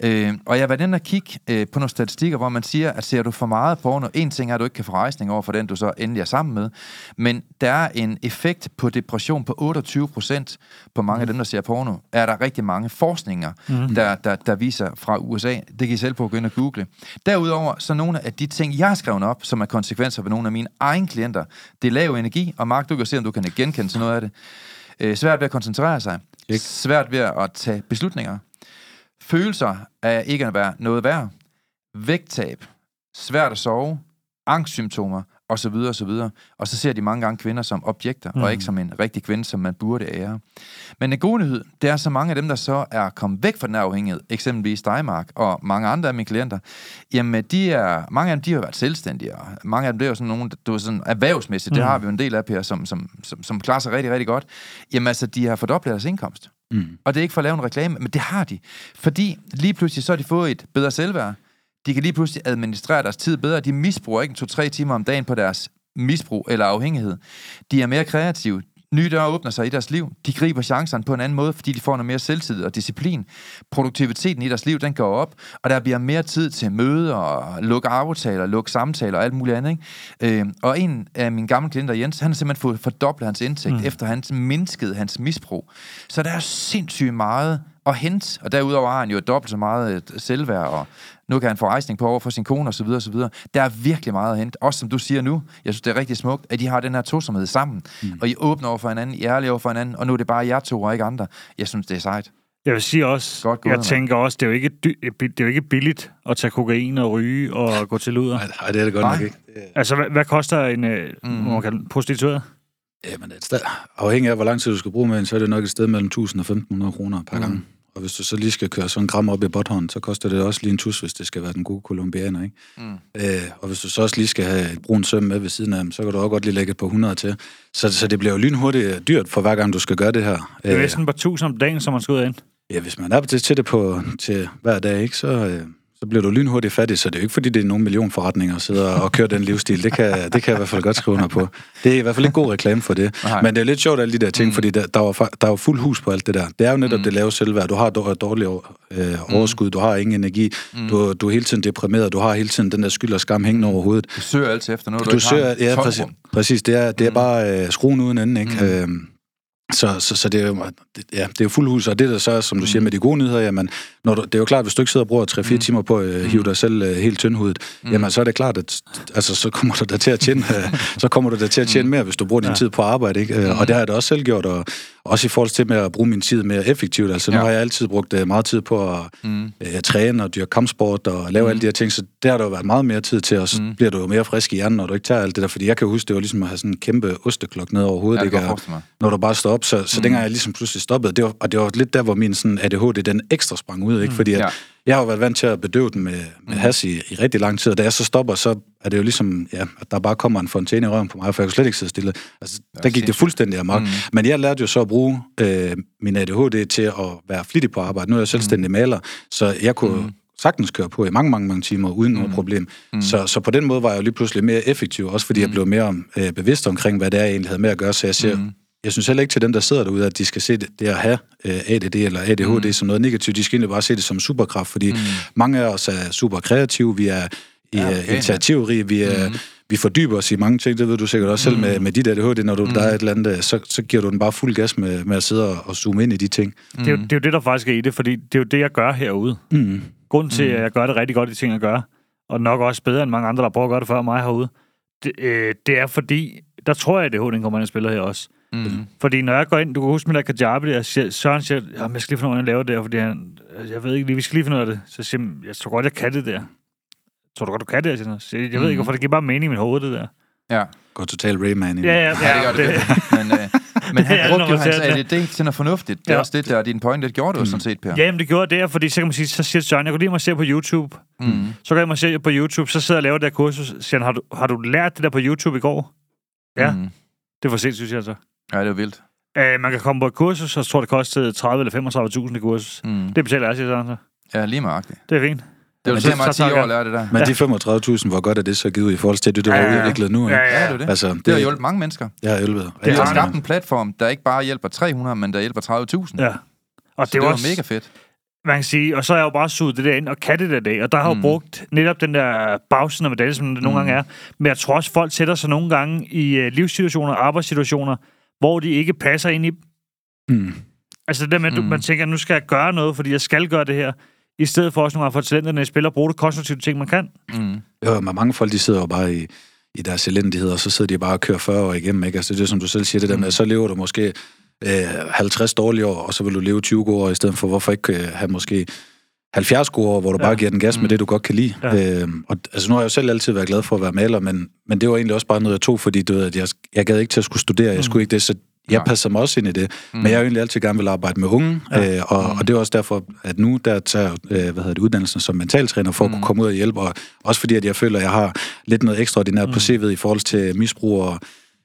Øh, og jeg har været inde og kigge øh, på nogle statistikker, hvor man siger, at ser du for meget porno, en ting er, at du ikke kan få rejsning over for den, du så endelig er sammen med, men der er en effekt på depression på 28 procent på mange af dem, der ser porno. Er der rigtig mange forskninger, mm. der, der, der viser fra USA. Det kan I selv på gå ind og google. Derudover, så nogle af de ting, jeg har skrevet op, som er konsekvenser ved nogle af mine egne klienter, det er lav energi, og Mark, du kan se, om du kan genkende til noget af det. Øh, svært ved at koncentrere sig. Ikke. Svært ved at tage beslutninger. Følelser af ikke at være noget værd. Vægttab. Svært at sove. Angstsymptomer og så videre, og så videre. Og så ser de mange gange kvinder som objekter, mm. og ikke som en rigtig kvinde, som man burde ære. Men en god nyhed, det er så mange af dem, der så er kommet væk fra den her afhængighed, eksempelvis dig, Mark, og mange andre af mine klienter, jamen de er, mange af dem, de har været selvstændige, og mange af dem, det er jo sådan nogle, du er sådan erhvervsmæssigt, mm. det har vi jo en del af, Per, som, som, som, som klarer sig rigtig, rigtig godt. Jamen altså, de har fordoblet deres indkomst. Mm. Og det er ikke for at lave en reklame, men det har de. Fordi lige pludselig så har de fået et bedre selvværd. De kan lige pludselig administrere deres tid bedre. De misbruger ikke to-tre timer om dagen på deres misbrug eller afhængighed. De er mere kreative. Nye døre åbner sig i deres liv. De griber chancerne på en anden måde, fordi de får noget mere selvtid og disciplin. Produktiviteten i deres liv, den går op, og der bliver mere tid til møder og lukke aftaler, lukke samtaler og alt muligt andet. Ikke? Øh, og en af mine gamle klienter, Jens, han har simpelthen fået fordoblet hans indtægt, mm. efter han mindskede hans misbrug. Så der er sindssygt meget at hente, og derudover har han jo dobbelt så meget øh, selvværd, og nu kan han få rejsning på over for sin kone osv. osv. Der er virkelig meget at hente. Også som du siger nu, jeg synes, det er rigtig smukt, at de har den her tosomhed sammen, mm. og I åbner over for hinanden, I er ærlige over for hinanden, og nu er det bare jer to og ikke andre. Jeg synes, det er sejt. Jeg vil sige også, Godt gået, jeg tænker også, det er, jo ikke dy- det er jo ikke billigt at tage kokain og ryge og gå til luder. Nej, det er det godt nok ikke. Altså, hvad, hvad koster en øh, mm. man kan, prostitueret? Jamen, et sted, afhængig af, hvor lang tid du skal bruge med en, så er det nok et sted mellem 1000 og 1500 kroner per mm. gang. Og hvis du så lige skal køre sådan en gram op i botthånden, så koster det også lige en tus, hvis det skal være den gode kolumbianer, ikke? Mm. Øh, og hvis du så også lige skal have et brun søm med ved siden af dem, så kan du også godt lige lægge et par 100 til. Så, så det bliver jo lynhurtigt dyrt for hver gang, du skal gøre det her. Det er næsten på 1000 om dagen, som man skal ud ind. Ja, hvis man er til, til det på, til hver dag, ikke, så, øh, så bliver du lynhurtigt fattig, så det er jo ikke, fordi det er nogle millionforretninger at sidde og køre den livsstil. Det kan, det kan jeg i hvert fald godt skrive under på. Det er i hvert fald ikke god reklame for det. Nej. Men det er lidt sjovt, alle de der ting, mm. fordi der, der, var, der var fuld hus på alt det der. Det er jo netop mm. det lave selvværd. Du har dårlig øh, overskud, du har ingen energi, mm. du, du er hele tiden deprimeret, du har hele tiden den der skyld og skam hængende over hovedet. Du søger altid efter noget, du, du ikke søger, har. Ja, præcis, præcis. Det er, det er mm. bare øh, skruen uden enden, ikke? Mm. Øh, så, så, så det, er jo, ja, det er jo fuld hus, og det der så, som du siger med de gode nyheder, jamen, når du, det er jo klart, hvis du ikke sidder og bruger 3-4 mm. timer på at uh, hive dig selv uh, helt tyndhudet, mm. jamen så er det klart, at altså, så kommer du da til at tjene, uh, så kommer du da til at tjene mm. mere, hvis du bruger din ja. tid på arbejde, ikke? Og det har jeg da også selv gjort, og også i forhold til med at bruge min tid mere effektivt. Altså ja. nu har jeg altid brugt uh, meget tid på at mm. uh, træne og dyrke kampsport og lave mm. alle de her ting, så der har der jo været meget mere tid til, og så mm. bliver du jo mere frisk i hjernen, når du ikke tager alt det der, fordi jeg kan huske, det var ligesom at have sådan en kæmpe osteklok ned over hovedet, ja, ikke? når du bare står op, så, så mm. dengang jeg ligesom pludselig stoppede. Det var, og det var lidt der, hvor min sådan ADHD, den ekstra sprang ud, ikke? Mm, Fordi at, ja. Jeg har jo været vant til at bedøve den med, med mm. has i, i rigtig lang tid, og da jeg så stopper, så er det jo ligesom, ja, at der bare kommer en fontæne i røven på mig, for jeg kunne slet ikke sidde stille. Altså, der gik det fuldstændig amok. Mm. Men jeg lærte jo så at bruge øh, min ADHD til at være flittig på arbejde. Nu er jeg selvstændig mm. maler, så jeg kunne mm sagtens køre på i mange, mange, mange timer uden mm. noget problem. Mm. Så, så på den måde var jeg jo lige pludselig mere effektiv, også fordi mm. jeg blev mere øh, bevidst omkring, hvad det er, jeg egentlig havde med at gøre. Så jeg ser, mm jeg synes heller ikke til dem, der sidder derude, at de skal se det, det at have øh, ADD eller ADHD mm. som noget negativt. De skal egentlig bare se det som superkraft, fordi mm. mange af os er super kreative, vi er ja, okay. initiativrige, vi er... Mm vi fordyber os i mange ting, det ved du sikkert også selv mm. med, med dit ADHD, når du, mm. der er et eller andet, så, så giver du den bare fuld gas med, med at sidde og, og zoome ind i de ting. Mm. Det, er jo, det er jo det, der faktisk er i det, fordi det er jo det, jeg gør herude. Mm. Grunden til, mm. at jeg gør det rigtig godt, de ting, jeg gør, og nok også bedre end mange andre, der prøver at gøre det før mig herude, det, øh, det er fordi, der tror jeg, at ADHD kommer ind og spiller her også. Mm. Fordi når jeg går ind, du kan huske med der Kajabi, der siger, Søren siger, jamen, jeg skal lige finde ud af, at lave det fordi han, jeg ved ikke lige, vi skal lige finde ud af det. Så siger jeg, jeg tror godt, jeg kan det der. Tror du godt, du kan det? Jeg, siger, jeg ved mm. ikke, hvorfor det giver bare mening i mit hoved, det der. Ja. Går total Rayman i Ja, ja, ja, ja, det gør det. det. men, øh, men han brugte jo hans ADD til noget fornuftigt. Det er ja. også det, der er din point. Det gjorde du mm. sådan set, Per. Ja, jamen, det gjorde det, fordi så kan man sige, så siger Søren, jeg kunne lige mig se på YouTube. Mm. Så kan man se på YouTube, så sidder jeg og laver det der kursus. Siger han, har du, har du lært det der på YouTube i går? Ja. Mm. Det var sindssygt, altså. Ja, det er vildt. Uh, man kan komme på et kursus, og så tror det kostede 30 eller 35.000 i kursus. Mm. Det betaler jeg, siger sådan så. Ja, lige meget. Det er fint. Det var til mig 10 år at lære det der. Men de 35.000, hvor godt er det så givet i forhold til det, du har ja, ja. udviklet nu? Ja, ja, ja. det er det. Altså, det, det har hjulpet mange mennesker. Ja, har hjulpet. Det har skabt en platform, der ikke bare hjælper 300, men der hjælper 30.000. Ja. Og så det, var også, mega fedt. Man kan sige, og så har jeg jo bare suget det der ind og kan det der dag, og der har mm. jo brugt netop den der bagsiden af medalje, som det nogle mm. gange er. Men jeg tror også, folk sætter sig nogle gange i uh, livssituationer, arbejdssituationer, hvor de ikke passer ind i... Mm. Altså det der med, at mm. man tænker, nu skal jeg gøre noget, fordi jeg skal gøre det her i stedet for også nogle gange for talenterne spiller og bruge det konstruktive ting, man kan. Mm. Jo, men mange folk, de sidder jo bare i, i deres elendighed, og så sidder de bare og kører 40 år igennem, ikke? Altså det er som du selv siger, det der med, mm. så lever du måske øh, 50 dårlige år, og så vil du leve 20 gode år, i stedet for, hvorfor ikke øh, have måske 70 gode år, hvor du ja. bare giver den gas med mm. det, du godt kan lide. Ja. Øh, og, altså, nu har jeg jo selv altid været glad for at være maler, men, men det var egentlig også bare noget, jeg tog, fordi du ved, at jeg, jeg gad ikke til at skulle studere, jeg mm. skulle ikke det, så jeg passer mig også ind i det, mm. men jeg har egentlig altid gerne vil arbejde med unge, ja. øh, og, mm. og det er også derfor, at nu der tager øh, hvad hedder det, uddannelsen som mentaltræner for mm. at kunne mm. komme ud og hjælpe, og også fordi, at jeg føler, at jeg har lidt noget ekstraordinært mm. på CV'et i forhold til misbrug og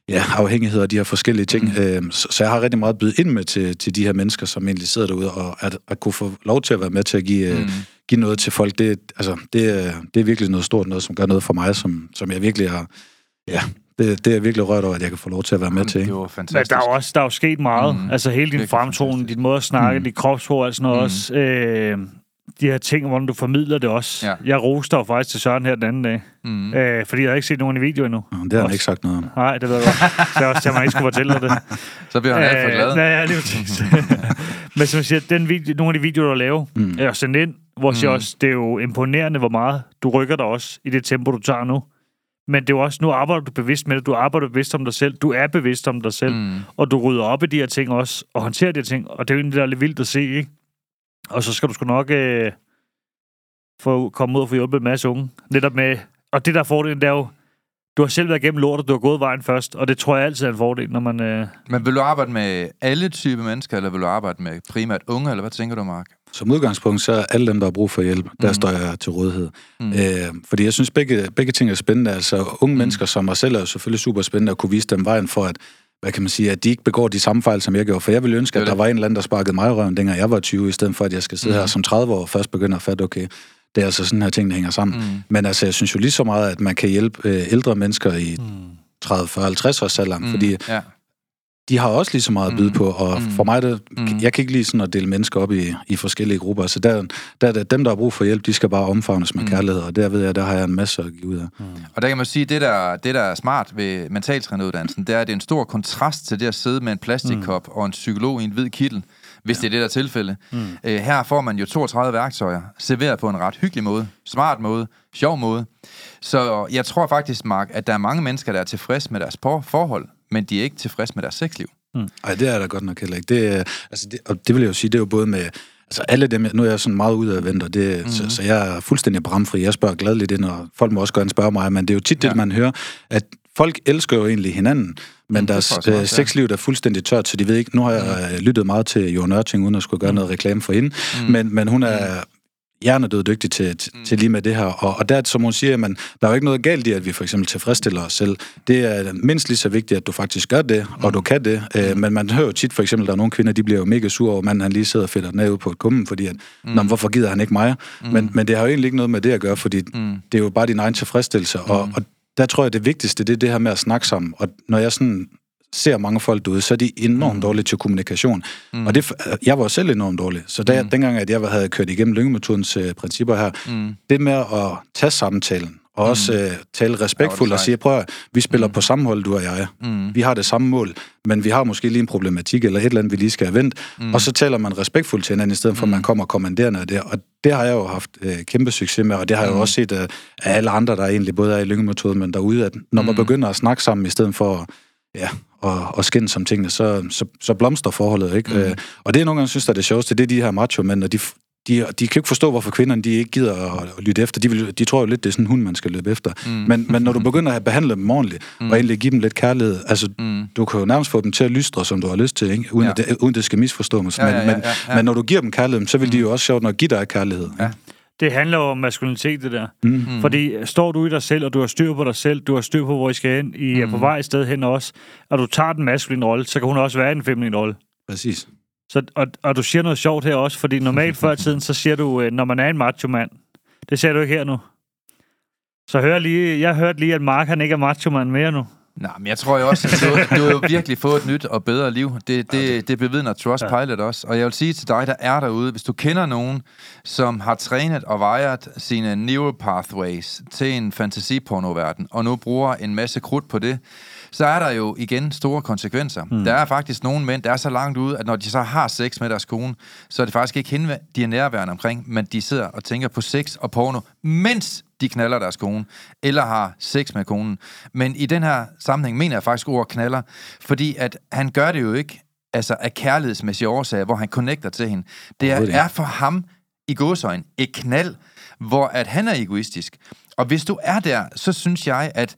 ja, afhængigheder og de her forskellige ting. Mm. Øh, så, så jeg har rigtig meget bydet ind med til, til de her mennesker, som egentlig sidder derude, og at, at kunne få lov til at være med til at give, mm. give noget til folk, det, altså, det, det er virkelig noget stort, noget, som gør noget for mig, som, som jeg virkelig har... Ja, det, det er virkelig rørt over, at jeg kan få lov til at være med til. Det var fantastisk. Men der er jo også der er jo sket meget. Mm. Altså hele din fremtoning, din måde at snakke, mm. dit kropsprog og sådan noget mm. også. Øh, de her ting, hvordan du formidler det også. Ja. Jeg roste dig faktisk til Søren her den anden dag. Mm. Øh, fordi jeg har ikke set nogen i video endnu. Mm, det har han ikke sagt noget om. Nej, det ved jeg godt. Det er også til, at man ikke skulle fortælle dig det. Så bliver han alt for glad. Øh, ja, det Men som jeg siger, den video, nogle af de videoer, du laver, mm. er sendt ind, hvor jeg mm. siger også, det er jo imponerende, hvor meget du rykker dig også i det tempo, du tager nu. Men det er jo også, nu arbejder du bevidst med det. Du arbejder bevidst om dig selv. Du er bevidst om dig selv. Mm. Og du rydder op i de her ting også, og håndterer de her ting. Og det er jo egentlig der er lidt vildt at se, ikke? Og så skal du sgu nok øh, få komme ud og få hjulpet en masse unge. Netop med... Og det der fordelen, det er jo, du har selv været igennem lortet, du har gået vejen først, og det tror jeg altid er en fordel, når man... Øh... Men vil du arbejde med alle typer mennesker, eller vil du arbejde med primært unge, eller hvad tænker du, Mark? Som udgangspunkt, så er alle dem, der har brug for hjælp, der mm. står jeg til rådighed. Mm. Øh, fordi jeg synes, begge, begge ting er spændende. Altså, unge mm. mennesker som mig selv er jo selvfølgelig super spændende at kunne vise dem vejen for, at hvad kan man sige, at de ikke begår de samme fejl, som jeg gjorde. For jeg ville ønske, at der var en eller anden, der sparkede mig i røven, dengang jeg var 20, i stedet for, at jeg skal sidde mm. her som 30 år og først begynde at fatte, okay, det er altså sådan her ting, der hænger sammen. Mm. Men altså, jeg synes jo lige så meget, at man kan hjælpe øh, ældre mennesker i mm. 30, 40, 50 års alderen, mm. fordi ja de har også lige så meget at byde mm. på, og mm. for mig, det, mm. jeg kan ikke lide sådan at dele mennesker op i, i forskellige grupper, så der, der, der, dem, der har brug for hjælp, de skal bare omfavnes med mm. kærlighed, og der ved jeg, der har jeg en masse at give ud af. Mm. Og der kan man sige, det der, det der er smart ved mentaltræneruddannelsen, det er, at det er en stor kontrast til det at sidde med en plastikkop mm. og en psykolog i en hvid kittel, hvis ja. det er det, der er tilfælde. Mm. Øh, her får man jo 32 værktøjer, serveret på en ret hyggelig måde, smart måde, sjov måde. Så jeg tror faktisk, Mark, at der er mange mennesker, der er tilfredse med deres forhold, men de er ikke tilfredse med deres sexliv. Nej, mm. det er der godt nok heller ikke. Det, altså det, og det vil jeg jo sige, det er jo både med... Altså alle dem, nu er jeg sådan meget ude af venter, det, mm-hmm. så, så jeg er fuldstændig bramfri. Jeg spørger gladeligt ind, og folk må også gerne spørge mig, men det er jo tit ja. det, man hører, at folk elsker jo egentlig hinanden, men mm, deres øh, sexliv er fuldstændig tørt, så de ved ikke, nu har jeg mm. lyttet meget til Jørgen Ørting, uden at skulle gøre mm. noget reklame for hende, mm. men, men hun er mm hjernedød dygtig til, til, mm. til lige med det her. Og, og der, som hun siger, man, der er jo ikke noget galt i, at vi for eksempel tilfredsstiller os selv. Det er mindst lige så vigtigt, at du faktisk gør det, mm. og du kan det. Mm. Øh, men man hører jo tit for eksempel, der er nogle kvinder, de bliver jo mega sure over, manden han lige sidder og fedter den ud på et kummen, fordi at, mm. Nå, hvorfor gider han ikke mig? Mm. Men, men det har jo egentlig ikke noget med det at gøre, fordi mm. det er jo bare din egen tilfredsstillelse. Mm. Og, og der tror jeg, det vigtigste, det er det her med at snakke sammen. Og når jeg sådan ser mange folk derude, så er de enormt mm. dårlige til kommunikation. Mm. Og det, jeg var selv enormt dårlig. Så da, mm. dengang, at jeg havde kørt igennem lyngemetodens uh, principper her, mm. det med at tage samtalen, og også mm. uh, tale respektfuldt ja, og sige, prøv at, vi spiller mm. på samme hold, du og jeg. Mm. Vi har det samme mål, men vi har måske lige en problematik, eller et eller andet, vi lige skal have vendt. Mm. Og så taler man respektfuldt til hinanden, i stedet for, mm. at man kommer kommanderende af det. Og det har jeg jo haft uh, kæmpe succes med, og det har mm. jeg jo også set uh, af alle andre, der egentlig både er i lyngemetoden, men derude, at når man mm. begynder at snakke sammen, i stedet for ja, og, og skændes som tingene, så, så, så blomster forholdet, ikke? Mm. Øh, og det er nogle gange, synes, der er det sjoveste, det er de her macho-mænd, og de, de, de kan ikke forstå, hvorfor kvinderne de ikke gider at, at lytte efter. De, vil, de tror jo lidt, det er sådan en hund, man skal løbe efter. Mm. Men, men når du begynder at behandle dem ordentligt, mm. og egentlig give dem lidt kærlighed, altså, mm. du kan jo nærmest få dem til at lystre, som du har lyst til, ikke? Uden, ja. at det, uden det skal misforstås. Ja, ja, ja, ja, ja. Men, men når du giver dem kærlighed, så vil mm. de jo også sjovt nok give dig kærlighed. Ja. Det handler jo om maskulinitet, det der. Mm. Fordi står du i dig selv, og du har styr på dig selv, du har styr på, hvor I skal hen, I mm. er på vej et sted hen også, og du tager den maskuline rolle, så kan hun også være en feminin rolle. Præcis. Så, og, og du siger noget sjovt her også, fordi normalt før tiden, så siger du, øh, når man er en macho-mand. Det ser du ikke her nu. Så hør lige, jeg hørte lige, at Mark han ikke er macho-mand mere nu. Nej, men jeg tror jo også, at du, du har jo virkelig fået et nyt og bedre liv. Det, det, det bevidner Trustpilot ja. også. Og jeg vil sige til dig, der er derude, hvis du kender nogen, som har trænet og vejet sine neuropathways til en fantasipornoverden, og nu bruger en masse krudt på det, så er der jo igen store konsekvenser. Mm. Der er faktisk nogle mænd, der er så langt ude, at når de så har sex med deres kone, så er det faktisk ikke hende, de er nærværende omkring, men de sidder og tænker på sex og porno, mens de knaller deres kone, eller har sex med konen. Men i den her sammenhæng mener jeg faktisk ord knaller, fordi at han gør det jo ikke altså af kærlighedsmæssige årsager, hvor han connecter til hende. Det er, er for ham i godsøjen et knald, hvor at han er egoistisk. Og hvis du er der, så synes jeg, at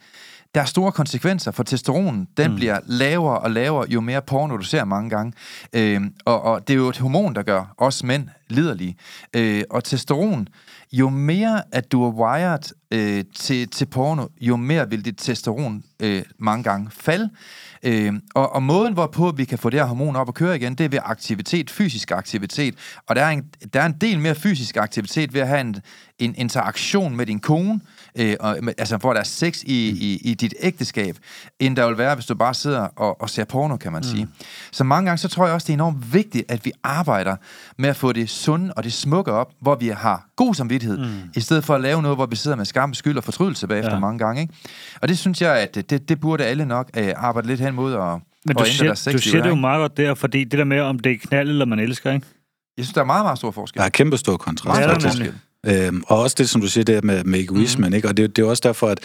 der er store konsekvenser for testosteron. Den mm. bliver lavere og lavere, jo mere porno du ser mange gange. Øhm, og, og det er jo et hormon, der gør os mænd liderlige. Øh, og testosteron, jo mere at du er wired øh, til, til porno, jo mere vil dit testosteron øh, mange gange falde. Øh, og, og måden, hvorpå vi kan få det her hormon op at køre igen, det er ved aktivitet, fysisk aktivitet. Og der er en, der er en del mere fysisk aktivitet ved at have en, en interaktion med din kone, øh, og, altså hvor der er sex i, i, i dit ægteskab, end der vil være, hvis du bare sidder og, og ser porno, kan man mm. sige. Så mange gange, så tror jeg også, det er enormt vigtigt, at vi arbejder med at få det sunde og det smukke op, hvor vi har god samvittighed, mm. i stedet for at lave noget, hvor vi sidder med skam, skyld og fortrydelse bagefter ja. mange gange. Ikke? Og det synes jeg, at det, det burde alle nok øh, arbejde lidt hen mod og, Men du siger, du siger det jo meget godt der, fordi det der med, om det er knald eller man elsker, ikke? Jeg synes, der er meget, meget stor forskel. Der er kæmpe stor kontrast. Ja, der er øhm, og også det, som du siger, det med, med egoismen, mm. ikke? Og det, det er også derfor, at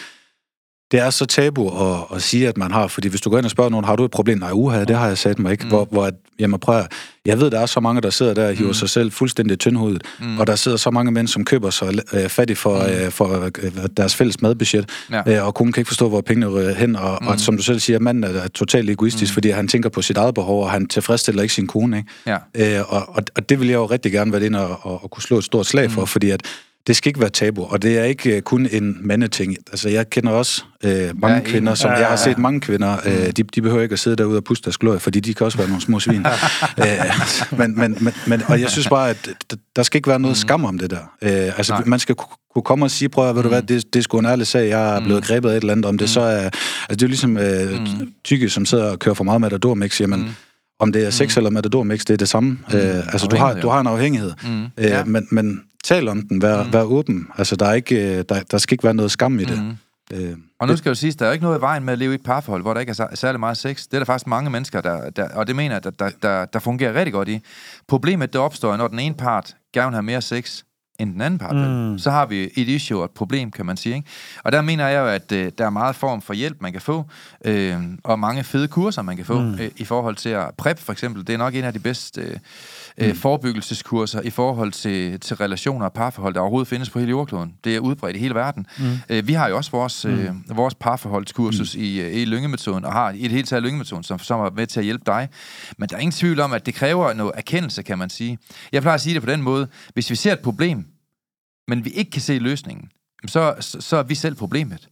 det er så tabu at, at sige, at man har, fordi hvis du går ind og spørger nogen, har du et problem? Nej, uha, det har jeg sat mig ikke. Mm. Hvor, hvor jamen prøv jeg ved, der er så mange, der sidder der og hiver mm. sig selv fuldstændig tyndhudet, mm. og der sidder så mange mænd, som køber sig øh, fattig for, mm. øh, for øh, deres fælles madbudget, ja. øh, og kun kan ikke forstå, hvor pengene rører hen, og, mm. og som du selv siger, manden er, totalt egoistisk, mm. fordi han tænker på sit eget behov, og han tilfredsstiller ikke sin kone. Ikke? Ja. Øh, og, og, og det vil jeg jo rigtig gerne være ind og, og, og kunne slå et stort slag for, mm. fordi at det skal ikke være tabu, og det er ikke uh, kun en mandeting. Altså, jeg kender også uh, mange ja, kvinder, som ja, ja, jeg har set mange kvinder, uh, de, de behøver ikke at sidde derude og puste deres glorie, fordi de kan også være nogle små svin. uh, men, men, men, men, og jeg synes bare, at der skal ikke være noget mm. skam om det der. Uh, altså, Nej. man skal kunne komme og sige, prøv at, ved du hvad, mm. det, det er sgu en ærlig sag, jeg er blevet mm. grebet af et eller andet, om det så er... Altså, det er jo ligesom uh, tykke, som sidder og kører for meget matador-mix, jamen, mm om det er sex mm. eller matador-mix, det er det samme. Mm. Øh, altså, du har, du har en afhængighed. Mm. Øh, ja. men, men tal om den, vær, mm. vær åben. Altså, der, er ikke, øh, der, der skal ikke være noget skam i det. Mm. Øh, og nu skal jeg jo sige, der er ikke noget i vejen med at leve i et parforhold, hvor der ikke er særlig meget sex. Det er der faktisk mange mennesker, der, der og det mener jeg, der, der, der, der fungerer rigtig godt i. Problemet, det opstår, når den ene part gerne vil have mere sex, end den anden part mm. Så har vi et issue og et problem, kan man sige. Ikke? Og der mener jeg jo, at øh, der er meget form for hjælp, man kan få, øh, og mange fede kurser, man kan få, mm. øh, i forhold til at PrEP for eksempel. Det er nok en af de bedste øh, øh mm. forebyggelseskurser i forhold til, til relationer og parforhold, der overhovedet findes på hele jordkloden. Det er udbredt i hele verden. Mm. Øh, vi har jo også vores, øh, mm. vores parforholdskursus mm. i, i lyngemetoden, og har i det hele taget lyngemetoden, som, som er med til at hjælpe dig. Men der er ingen tvivl om, at det kræver noget erkendelse, kan man sige. Jeg plejer at sige det på den måde. Hvis vi ser et problem, men vi ikke kan se løsningen, så, så, så er vi selv problemet.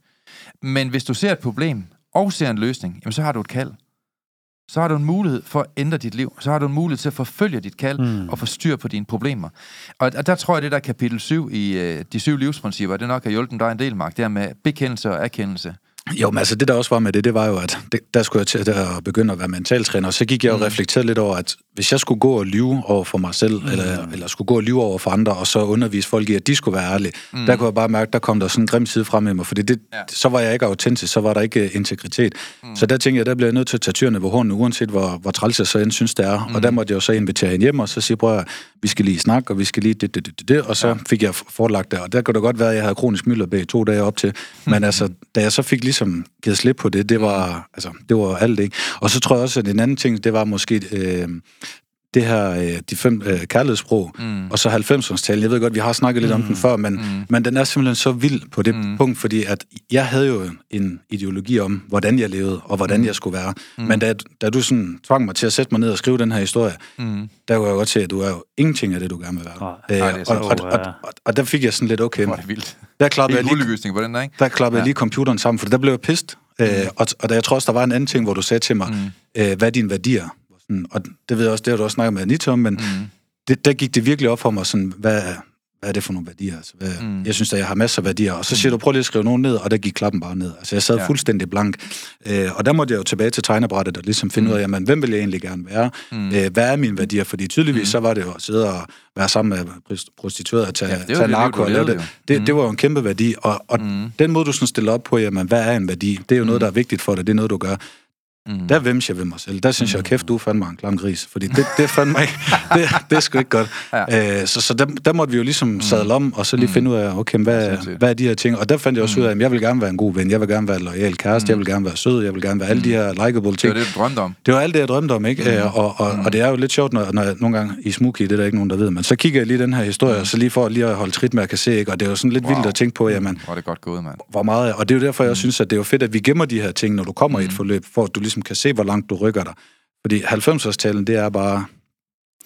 Men hvis du ser et problem og ser en løsning, jamen så har du et kald. Så har du en mulighed for at ændre dit liv. Så har du en mulighed til at forfølge dit kald mm. og få styr på dine problemer. Og, og der tror jeg, det der kapitel 7 i uh, de syv livsprincipper, det nok har hjulpet dig en del, Mark, det er med bekendelse og erkendelse. Jo, men altså det der også var med det, det var jo, at det, der skulle jeg til at begynde at være mentaltræner, og så gik jeg og mm. reflekterede lidt over, at hvis jeg skulle gå og lyve over for mig selv, mm. eller, eller skulle gå og lyve over for andre, og så undervise folk i, at de skulle være ærlige, mm. der kunne jeg bare mærke, der kom der sådan en grim side frem i mig, fordi det, ja. så var jeg ikke autentisk, så var der ikke uh, integritet. Mm. Så der tænkte jeg, der bliver jeg nødt til at tage tyrene ved hånden, uanset hvor, hvor træls jeg så end synes, det er. Mm. Og der måtte jeg jo så invitere hende hjem, og så sige, prøv vi skal lige snakke, og vi skal lige det, det, det, det, og så ja. fik jeg forelagt det. Og der kunne det godt være, at jeg havde kronisk mylderbæg to dage op til. Mm. Men altså, da jeg så fik ligesom givet slip på det, det var, altså, det var alt, ikke? Og så tror jeg også, at en anden ting, det var måske... Øh, det her, øh, de fem øh, kærlighedssprog, mm. og så 90'erne Jeg ved godt, vi har snakket lidt mm. om den før, men, mm. men den er simpelthen så vild på det mm. punkt, fordi at jeg havde jo en ideologi om, hvordan jeg levede, og hvordan mm. jeg skulle være. Mm. Men da, da du sådan tvang mig til at sætte mig ned og skrive den her historie, mm. der kunne jeg godt se, at du er jo ingenting af det, du gerne vil være. Øh, og, og, og, og, og der fik jeg sådan lidt, okay, det vildt. der klappede jeg lige, på den der, ikke? Der klappede ja. jeg lige computeren sammen, for der blev jeg pist. Mm. Øh, og, og der, jeg tror også, der var en anden ting, hvor du sagde til mig, mm. øh, hvad er dine værdier? Sådan, og det ved jeg også, det har du også snakket med Anita om, men mm. det, der gik det virkelig op for mig, sådan, hvad, hvad er det for nogle værdier? Altså, hvad, mm. Jeg synes, at jeg har masser af værdier. Og så siger mm. du, prøv lige at skrive nogen ned, og der gik klappen bare ned. Altså, jeg sad ja. fuldstændig blank. Øh, og der måtte jeg jo tilbage til tegnebrættet og ligesom finde mm. ud af, jamen, hvem vil jeg egentlig gerne være? Mm. Øh, hvad er mine værdier? Fordi tydeligvis, mm. så var det jo at sidde og være sammen med prostituerede og tage, ja, tage narko og lave det. Det, mm. det var jo en kæmpe værdi. Og, og mm. den måde, du sådan stiller op på, jamen, hvad er en værdi? Det er jo mm. noget, der er vigtigt for dig. Det er noget, du gør. Mm. Der vimser jeg ved mig selv. Der synes mm. jeg, kæft, du er fandme en klam gris. Fordi det, det fandme ikke, det, det er sgu ikke godt. Ja. Øh, så så der, der måtte vi jo ligesom mm. sadle om, og så lige mm. finde ud af, okay, hvad, hvad er de her ting? Og der fandt jeg også mm. ud af, at jeg vil gerne være en god ven, jeg vil gerne være lojal kæreste, mm. jeg vil gerne være sød, jeg vil gerne være alle de her likeable ting. Det var det, du drømte om. Det var alt det, jeg drømte om, ikke? Mm. Æ, og, og, mm. og det er jo lidt sjovt, når, når jeg, nogle gange i Smooky, det er der ikke nogen, der ved, men så kigger jeg lige den her historie, mm. så lige for lige at holde trit med at kan se, ikke? Og det er jo sådan lidt wow. vildt at tænke på, jamen... Hvor er det godt gået, mand. Hvor meget, og det er jo derfor, jeg mm. synes, at det er jo fedt, at vi gemmer de her ting, når du kommer mm. i et forløb, for at du ligesom Ligesom kan se, hvor langt du rykker dig. Fordi 90-årstalen, det er bare...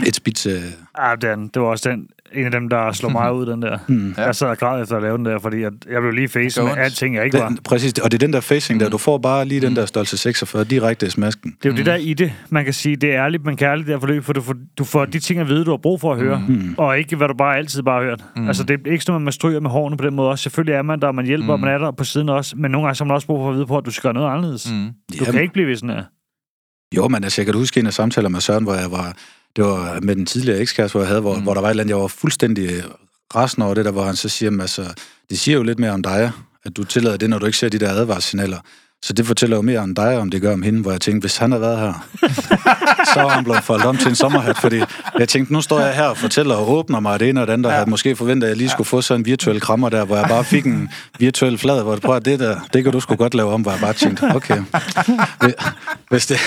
et spids... Øh, Ja, den, det var også den, en af dem, der slog mig ud, den der. mm. Jeg sad og græd efter at lave den der, fordi jeg, jeg blev lige facet gør med alting, jeg ikke var. den, præcis, og det er den der facing der. Mm. Du får bare lige den der størrelse 46 direkte i smasken. Det er jo det der i det, man kan sige, det er ærligt, men kærligt der forløb, for du får, du får de ting at vide, du har brug for at høre, mm. og ikke hvad du bare altid bare har hørt. Mm. Altså det er ikke sådan, at man stryger med hårene på den måde også. Selvfølgelig er man der, og man hjælper, mm. og man er der på siden også, men nogle gange så har man også brug for at vide på, at du skal gøre noget anderledes. Mm. Mm. Du kan ikke blive ved sådan her. Jo, men altså, jeg kan huske en af samtaler med Søren, hvor jeg var... Det var med den tidligere ekskæreste, hvor jeg havde, hvor, mm. hvor der var et eller andet, jeg var fuldstændig resten over det der, hvor han så siger, "Men altså, det siger jo lidt mere om dig, at du tillader det, når du ikke ser de der advarssignaler. Så det fortæller jo mere om dig, om det gør om hende, hvor jeg tænkte, hvis han havde været her, så var han blevet foldet om til en sommerhat, fordi jeg tænkte, nu står jeg her og fortæller og åbner mig det ene og det andet, og havde måske forventet, at jeg lige skulle få sådan en virtuel krammer der, hvor jeg bare fik en virtuel flad, hvor jeg prøver, det der, det kan du sgu godt lave om, hvor jeg bare tænkte, okay, hvis det,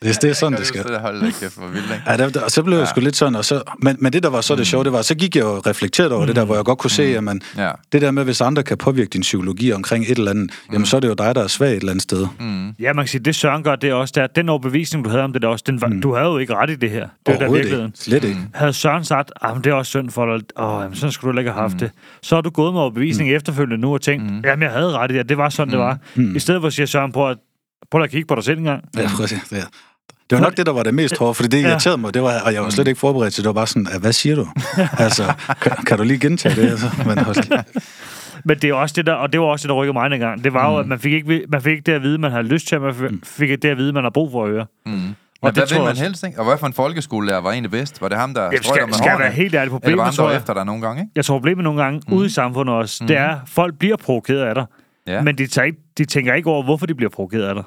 hvis det er sådan, det skal. Vildt, ikke? Ja, der, der, og så blev jeg sgu lidt sådan, og så, men, men det, der var så det sjove, det var, så gik jeg jo og reflekterede over det der, hvor jeg godt kunne se, jamen, Ja. det der med, hvis andre kan påvirke din psykologi omkring et eller andet, jamen, så er det jo dig, der er svag et eller andet sted. Mm. Ja, man kan sige, det Søren gør, det er også der, den overbevisning, du havde om det der også, den var, mm. du havde jo ikke ret i det her. Det er der virkeligheden. ikke. Slet ikke. Havde Søren sagt, at det er også synd for dig, åh, jamen, sådan skulle du ikke have haft mm. det. Så har du gået med overbevisning mm. efterfølgende nu og tænkt, mm. jamen jeg havde ret i det, det var sådan, mm. det var. Mm. I stedet for at sige Søren, prøv at, prøv at kigge på dig selv engang. Ja, præcis. Ja. Det var nok det, der var det mest hårde, fordi det Ja. irriterede mig, det var, og jeg var slet ikke forberedt til det. Var bare sådan, "Ah, hvad siger du? altså, kan, kan du lige gentage det? Altså, men hold. Men det er også det der, og det var også det, der rykkede mig en gang. Det var mm. jo, at man fik, ikke, man fik ikke det at vide, man havde lyst til, man fik, fik ikke det at vide, man har brug for at høre. Mm. Men Og det hvad vil man også- helst, ikke? Og hvad for en folkeskolelærer var egentlig bedst? Var det ham, der Jamen, skal, med skal være helt ærlig, Eller var problemet, ham, der tror jeg, efter dig nogle gange, ikke? jeg tror problemet nogle gange mm. ude i samfundet også, det er, at folk bliver provokeret af dig. Ja. Men de, tager ikke, de tænker ikke over, hvorfor de bliver provokeret af dig.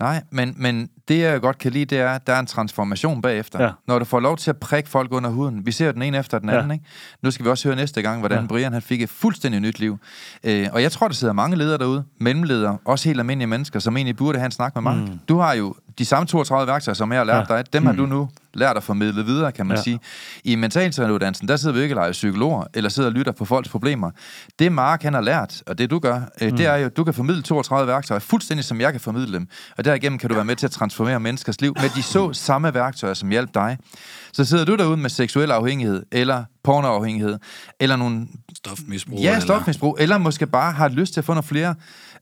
Nej, men, men det, jeg godt kan lide, det er, at der er en transformation bagefter. Ja. Når du får lov til at prikke folk under huden. Vi ser jo den ene efter den Ja. anden, ikke? Nu skal vi også høre næste gang, hvordan Ja. ja. Brian han fik et fuldstændig nyt liv. Øh, og jeg tror, der sidder mange ledere derude, mellemledere, også helt almindelige mennesker, som egentlig burde have en snak med mig. Mm. Du har jo de samme 32 værktøjer, som jeg har lært Ja. ja. dig. Dem har du nu lært at formidle videre, kan man Ja. sige. I mentaltræneruddannelsen, der sidder vi ikke og leger psykologer, eller sidder og lytter på folks problemer. Det Mark, han har lært, og det du gør, øh, Mm. det er jo, at du kan formidle 32 værktøjer, fuldstændig som jeg kan formidle dem. Og derigennem kan du være med til at transformere menneskers liv med de så samme værktøjer, som hjalp dig. Så sidder du derude med seksuel afhængighed, eller pornoafhængighed, eller nogle Stofmisbrug. Ja, eller- stofmisbrug. Eller måske bare har lyst til at få nogle flere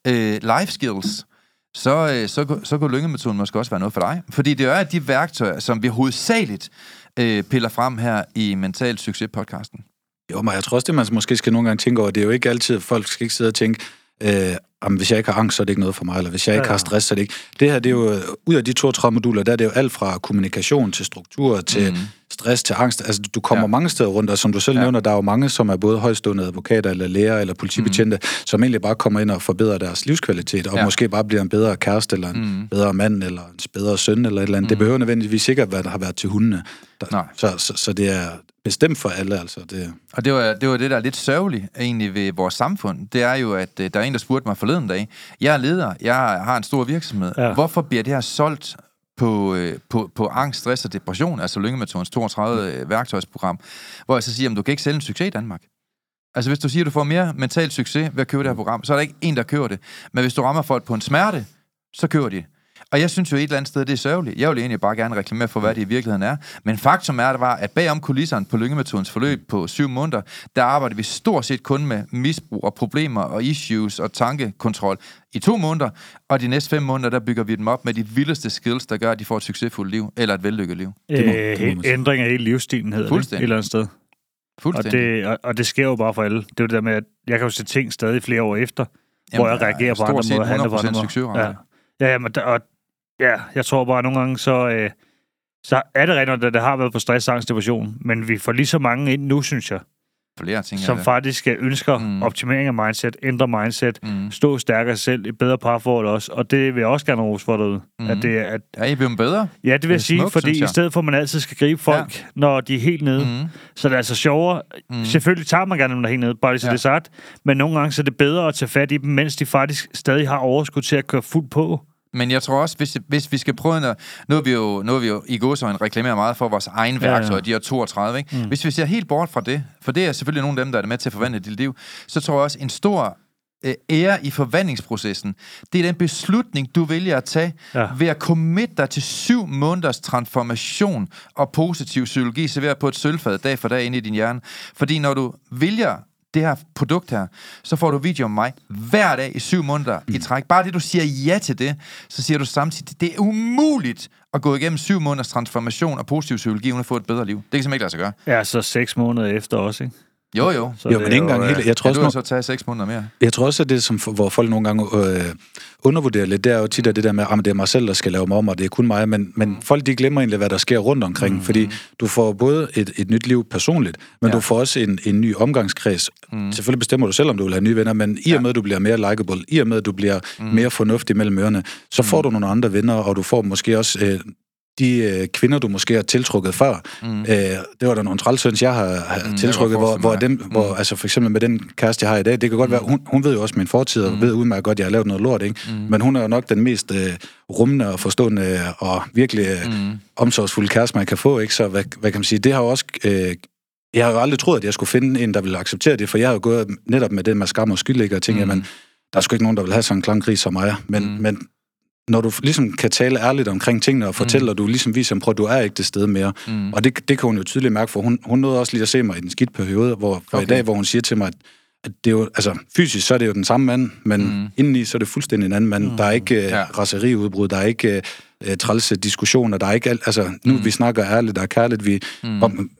øh, life skills. Så, øh, så, så kunne lyngemetoden måske også være noget for dig. Fordi det er de værktøjer, som vi hovedsageligt øh, piller frem her i Mental Succes-podcasten. Jo, men jeg tror også, det man måske skal nogle gange tænke over, det er jo ikke altid, at folk skal ikke sidde og tænke, øh, om hvis jeg ikke har angst, så er det ikke noget for mig, eller hvis jeg ikke Ja, ja. har stress, så er det ikke... Det her, det er jo, øh, ud af de 32 moduler, der er det jo alt fra kommunikation til struktur, til Mhm. stress, til angst. Altså, du kommer Ja. mange steder rundt, og som du selv Ja. nævner, der er jo mange, som er både højstående advokater, eller læger, eller politibetjente, som egentlig bare kommer ind og forbedrer deres livskvalitet, og Ja. måske bare bliver en bedre kæreste, eller en Mhm. bedre mand, eller en bedre søn, eller et eller andet. Det behøver nødvendigvis ikke at være, der har været til hundene. Der, Nej. så, så, så det er bestemt for alle, altså. Det, Og det var, det var det, der er lidt sørgeligt egentlig ved vores samfund. Det er jo, at øh, der er en, der spurgte mig forleden dag. Jeg er leder, jeg har en stor virksomhed. Ja. Hvorfor bliver det her solgt på, øh, på, på angst, stress og depression, altså Lyngemetodens 32 øh, værktøjsprogram, hvor jeg så siger, at du kan ikke sælge en succes i Danmark. Altså hvis du siger, at du får mere mental succes ved at købe det her program, så er der ikke en, der køber det. Men hvis du rammer folk på en smerte, så køber de. Og jeg synes jo et eller andet sted, det er sørgeligt. Jeg vil egentlig bare gerne reklamere for, hvad det i virkeligheden er. Men faktum er, det var, at bagom kulisserne på lyngemetodens forløb på syv måneder, der arbejder vi stort set kun med misbrug og problemer og issues og tankekontrol i to måneder. Og de næste fem måneder, der bygger vi dem op med de vildeste skills, der gør, at de får et succesfuldt liv, eller et vellykket liv. Det må- øh, det må ændring af hele livsstilen hedder det, et eller andet sted. Og Fuldstændig. det, og, og det sker jo bare for alle. Det er det der med, at jeg kan jo se ting stadig flere år efter, hvor jeg er reagerer på andre måder, handler på 100% andre måder. succesrate. Ja, ja, men der, og, ja, jeg tror bare, at nogle gange så, øh, så er det rent, at det har været på stress, angst, depression, men vi får lige så mange ind nu, synes jeg, Flere ting. som er det. faktisk øh, ønsker Mm. optimering af mindset, ændre mindset, Mm. stå stærkere selv, et bedre parforhold også, og det vil jeg også gerne rose for derude. Mm. At det, er- at, Ja, I er blevet bedre. ja, det vil er jeg sige, smukt, fordi jeg. i stedet for, at man altid skal gribe folk, ja. når de er helt nede, mm. Så det er altså sjovere. Mm. Selvfølgelig tager man gerne dem der helt nede, bare lige så Ja. det er sagt, men nogle gange så er det bedre at tage fat i dem, mens de faktisk stadig har overskud til at køre fuldt på. Men jeg tror også, hvis, hvis vi skal prøve... At, nu, er vi jo, nu er vi jo i godsøjne reklameret meget for vores egen Ja, ja. værktøjer, de her 32, ikke? Mm. Hvis vi ser helt bort fra det, for det er selvfølgelig nogle af dem, der er med til at forvandle dit liv, så tror jeg også, en stor øh, ære i forvandlingsprocessen. Det er den beslutning, du vælger at tage Ja. ja. ved at committe dig til syv måneders transformation og positiv psykologi serveret på et sølvfad dag for dag ind i din hjerne. Fordi når du vælger det her produkt her, så får du video om mig hver dag i syv måneder mm. i træk. Bare det, du siger ja til det, så siger du samtidig, det er umuligt at gå igennem syv måneders transformation og positiv psykologi, uden at få et bedre liv. Det kan simpelthen ikke lade sig gøre. Ja, så seks måneder efter også, ikke? Jo, jo. Så Jo, det men ikke engang helt. Jeg tror også, du så tage seks måneder mere? Jeg tror også, at det, som, hvor folk nogle gange øh, undervurderer lidt, det er jo tit at det der med, at det er mig selv, der skal lave mig om, og det er kun mig. Men, men folk, de glemmer egentlig, hvad der sker rundt omkring. Mm. Fordi du får både et, et nyt liv personligt, men ja. Du får også en, en ny omgangskreds. Mm. Selvfølgelig bestemmer du selv, om du vil have nye venner, men i og med, at du bliver mere likable, i og med, at du bliver mm. mere fornuftig mellem ørerne, så får du nogle andre venner, og du får måske også... Øh, de øh, kvinder, du måske har tiltrukket før, mm. øh, det var der nogle trælsøns, jeg har, har mm, tiltrukket, hvor, hvor, dem, mm. hvor altså for eksempel med den kæreste, jeg har i dag, det kan godt mm. være, hun, hun ved jo også min fortid, og ved udmærket godt, at jeg har lavet noget lort, ikke? Mm. men hun er jo nok den mest øh, rummende og forstående og virkelig øh, mm. omsorgsfulde kæreste, man kan få, ikke? Så hvad, hvad kan man sige, det har jo også... Øh, jeg har jo aldrig troet, at jeg skulle finde en, der ville acceptere det, for jeg har jo gået netop med det med skam og skyld, ikke? og tænker, mm. jamen, der er sgu ikke nogen, der vil have sådan en klang gris som mig. Men, mm. men når du ligesom kan tale ærligt omkring tingene og fortælle, mm. og du ligesom viser, at du er ikke det sted mere. Mm. Og det, det kan hun jo tydeligt mærke, for hun, hun nåede også lige at se mig i den skidt periode, hvor okay. i dag, hvor hun siger til mig, at, at det er jo, altså fysisk så er det jo den samme mand, men mm. indeni så er det fuldstændig en anden mand. Mm. Der er ikke uh, Ja. raseriudbrud, der er ikke uh, trælse diskussioner, der er ikke alt, altså nu mm. vi snakker ærligt, der er kærligt, vi mm. om,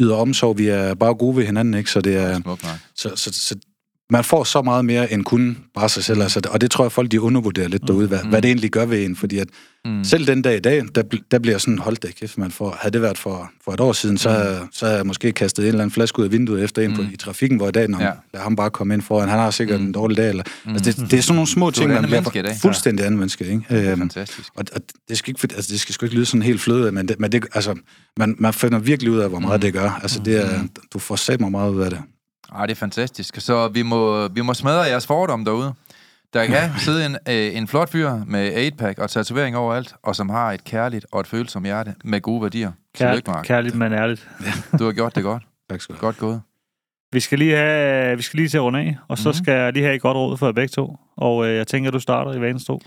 yder omsorg, vi er bare gode ved hinanden, ikke? Så det er, Smukt nok. så, så, så man får så meget mere end kun bare sig selv. Altså, og det tror jeg, folk de undervurderer lidt derude, hvad, hvad det egentlig gør ved en. Fordi at mm. selv den dag i dag, der, der bliver sådan, hold da kæft, man får, havde det været for, for et år siden, så, havde- så havde jeg måske kastet en eller anden flaske ud af vinduet efter en på, i trafikken, hvor i dag, når Ja. ja. lad ham bare komme ind foran, han har sikkert mm. en dårlig dag. Eller, mm. altså, det, det er sådan nogle små ting, man bliver dag. fuldstændig andet menneske. Ikke? Øhm, Fantastisk. og, og det, skal ikke, altså, det skal sgu ikke lyde sådan helt fløde, men, det, men det, altså, man, man finder virkelig ud af, hvor meget det gør. Altså, det er, du får sat mig meget ud af det. Ej, det er fantastisk. Så vi må, vi må smadre jeres fordomme derude. Der kan sidde en, øh, en flot fyr med 8-pack og tatovering overalt, og som har et kærligt og et følsomt hjerte med gode værdier. Tillykke, Kær, Mark. kærligt, men ærligt. Du har gjort det godt. Tak skal du. Godt gået. Vi skal lige have, vi skal lige til at runde af, og så Mhm. skal jeg lige have et godt råd for jer begge to. Og øh, jeg tænker, du starter i vanens to.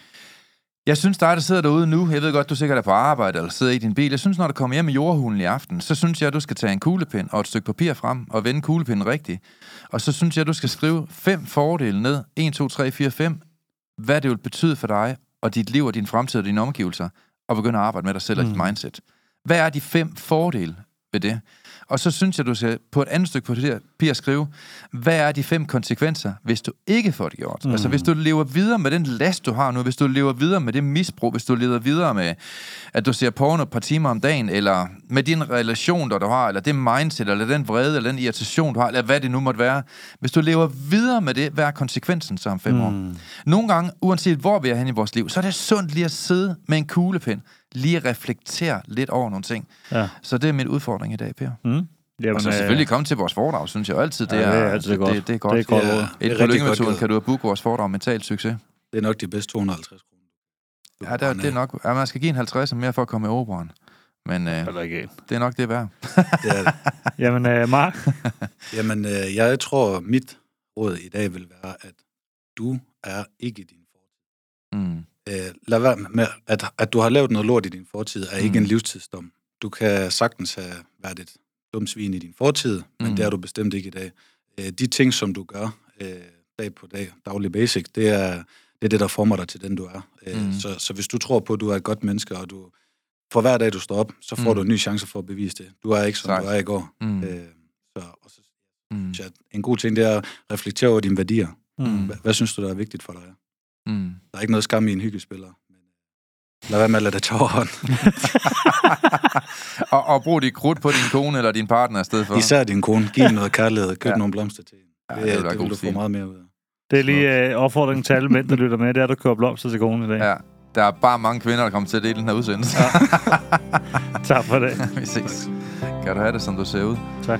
Jeg synes, dig, der sidder derude nu, jeg ved godt, du sikkert er på arbejde eller sidder i din bil. Jeg synes, når du kommer hjem i jordhulen i aften, så synes jeg, du skal tage en kuglepind og et stykke papir frem og vende kuglepinden rigtigt. Og så synes jeg, du skal skrive fem fordele ned. 1, 2, 3, 4, 5. Hvad det vil betyde for dig og dit liv og din fremtid og dine omgivelser. Og begynde at arbejde med dig selv og dit mindset. Hvad er de fem fordele ved det? Og så synes jeg, du skal på et andet stykke papir skrive, hvad er de fem konsekvenser, hvis du ikke får det gjort? Mm. Altså hvis du lever videre med den last, du har nu, hvis du lever videre med det misbrug, hvis du lever videre med, at du ser porno et par timer om dagen, eller med din relation, der du har, eller det mindset, eller den vrede, eller den irritation, du har, eller hvad det nu måtte være. Hvis du lever videre med det, hvad er konsekvensen så om fem mm. år? Nogle gange, uanset hvor vi er henne i vores liv, så er det sundt lige at sidde med en kuglepen, lige at reflektere lidt over nogle ting. Ja. Så det er min udfordring i dag, Per. Mm. Jamen, Og så øh, selvfølgelig komme til vores foredrag, synes jeg altid, det Ja, er, det er altid godt. Det, det er godt. Det er godt Ja. Det er Et på gjort. kan du have booket vores foredrag mentalt succes. Det er nok de bedste 250 kroner. Du Ja, kan der, brænde det er nok, ja, man skal give en 50 mere for at komme i operan. Men øh, det er nok det værd. Det er det. Jamen, øh, Mark, Jamen, øh, jeg tror, mit råd i dag vil være, at du er ikke din fortid. Mm. Øh, lad være med, at, at du har lavet noget lort i din fortid, er ikke Mm. en livstidsdom. Du kan sagtens have været et dumt svin i din fortid, men Mm. det er du bestemt ikke i dag. Øh, de ting, som du gør øh, dag på dag, daglig basic, det er, det er det, der former dig til den, du er. Øh, Mm. så, så hvis du tror på, at du er et godt menneske, og du for hver dag, du står op, så får Mm. du en ny chance for at bevise det. Du er ikke, som Sejt. du er i går. Mm. Øh, så, og så Mm. at en god ting, det er at reflektere over dine værdier. mm. Hvad, hvad synes du, der er vigtigt for dig? Mm. Der er ikke noget skam i en hyggespiller. Men øh, lad være med at lade det tage overhånd. og, og brug dit krudt på din kone eller din partner i stedet for. Især din kone. Giv noget kærlighed. Køb Ja. nogle blomster til hende. Ja, det, det det, det vil du få meget mere ud af. det er lige øh, opfordringen til alle mænd, der lytter med, det er, at du kører blomster til konen i dag. Ja, der er bare mange kvinder, der kommer til at dele den her udsendelse. Ja. Tak for det. Vi ses. Kan du have det, som du ser ud? Tak,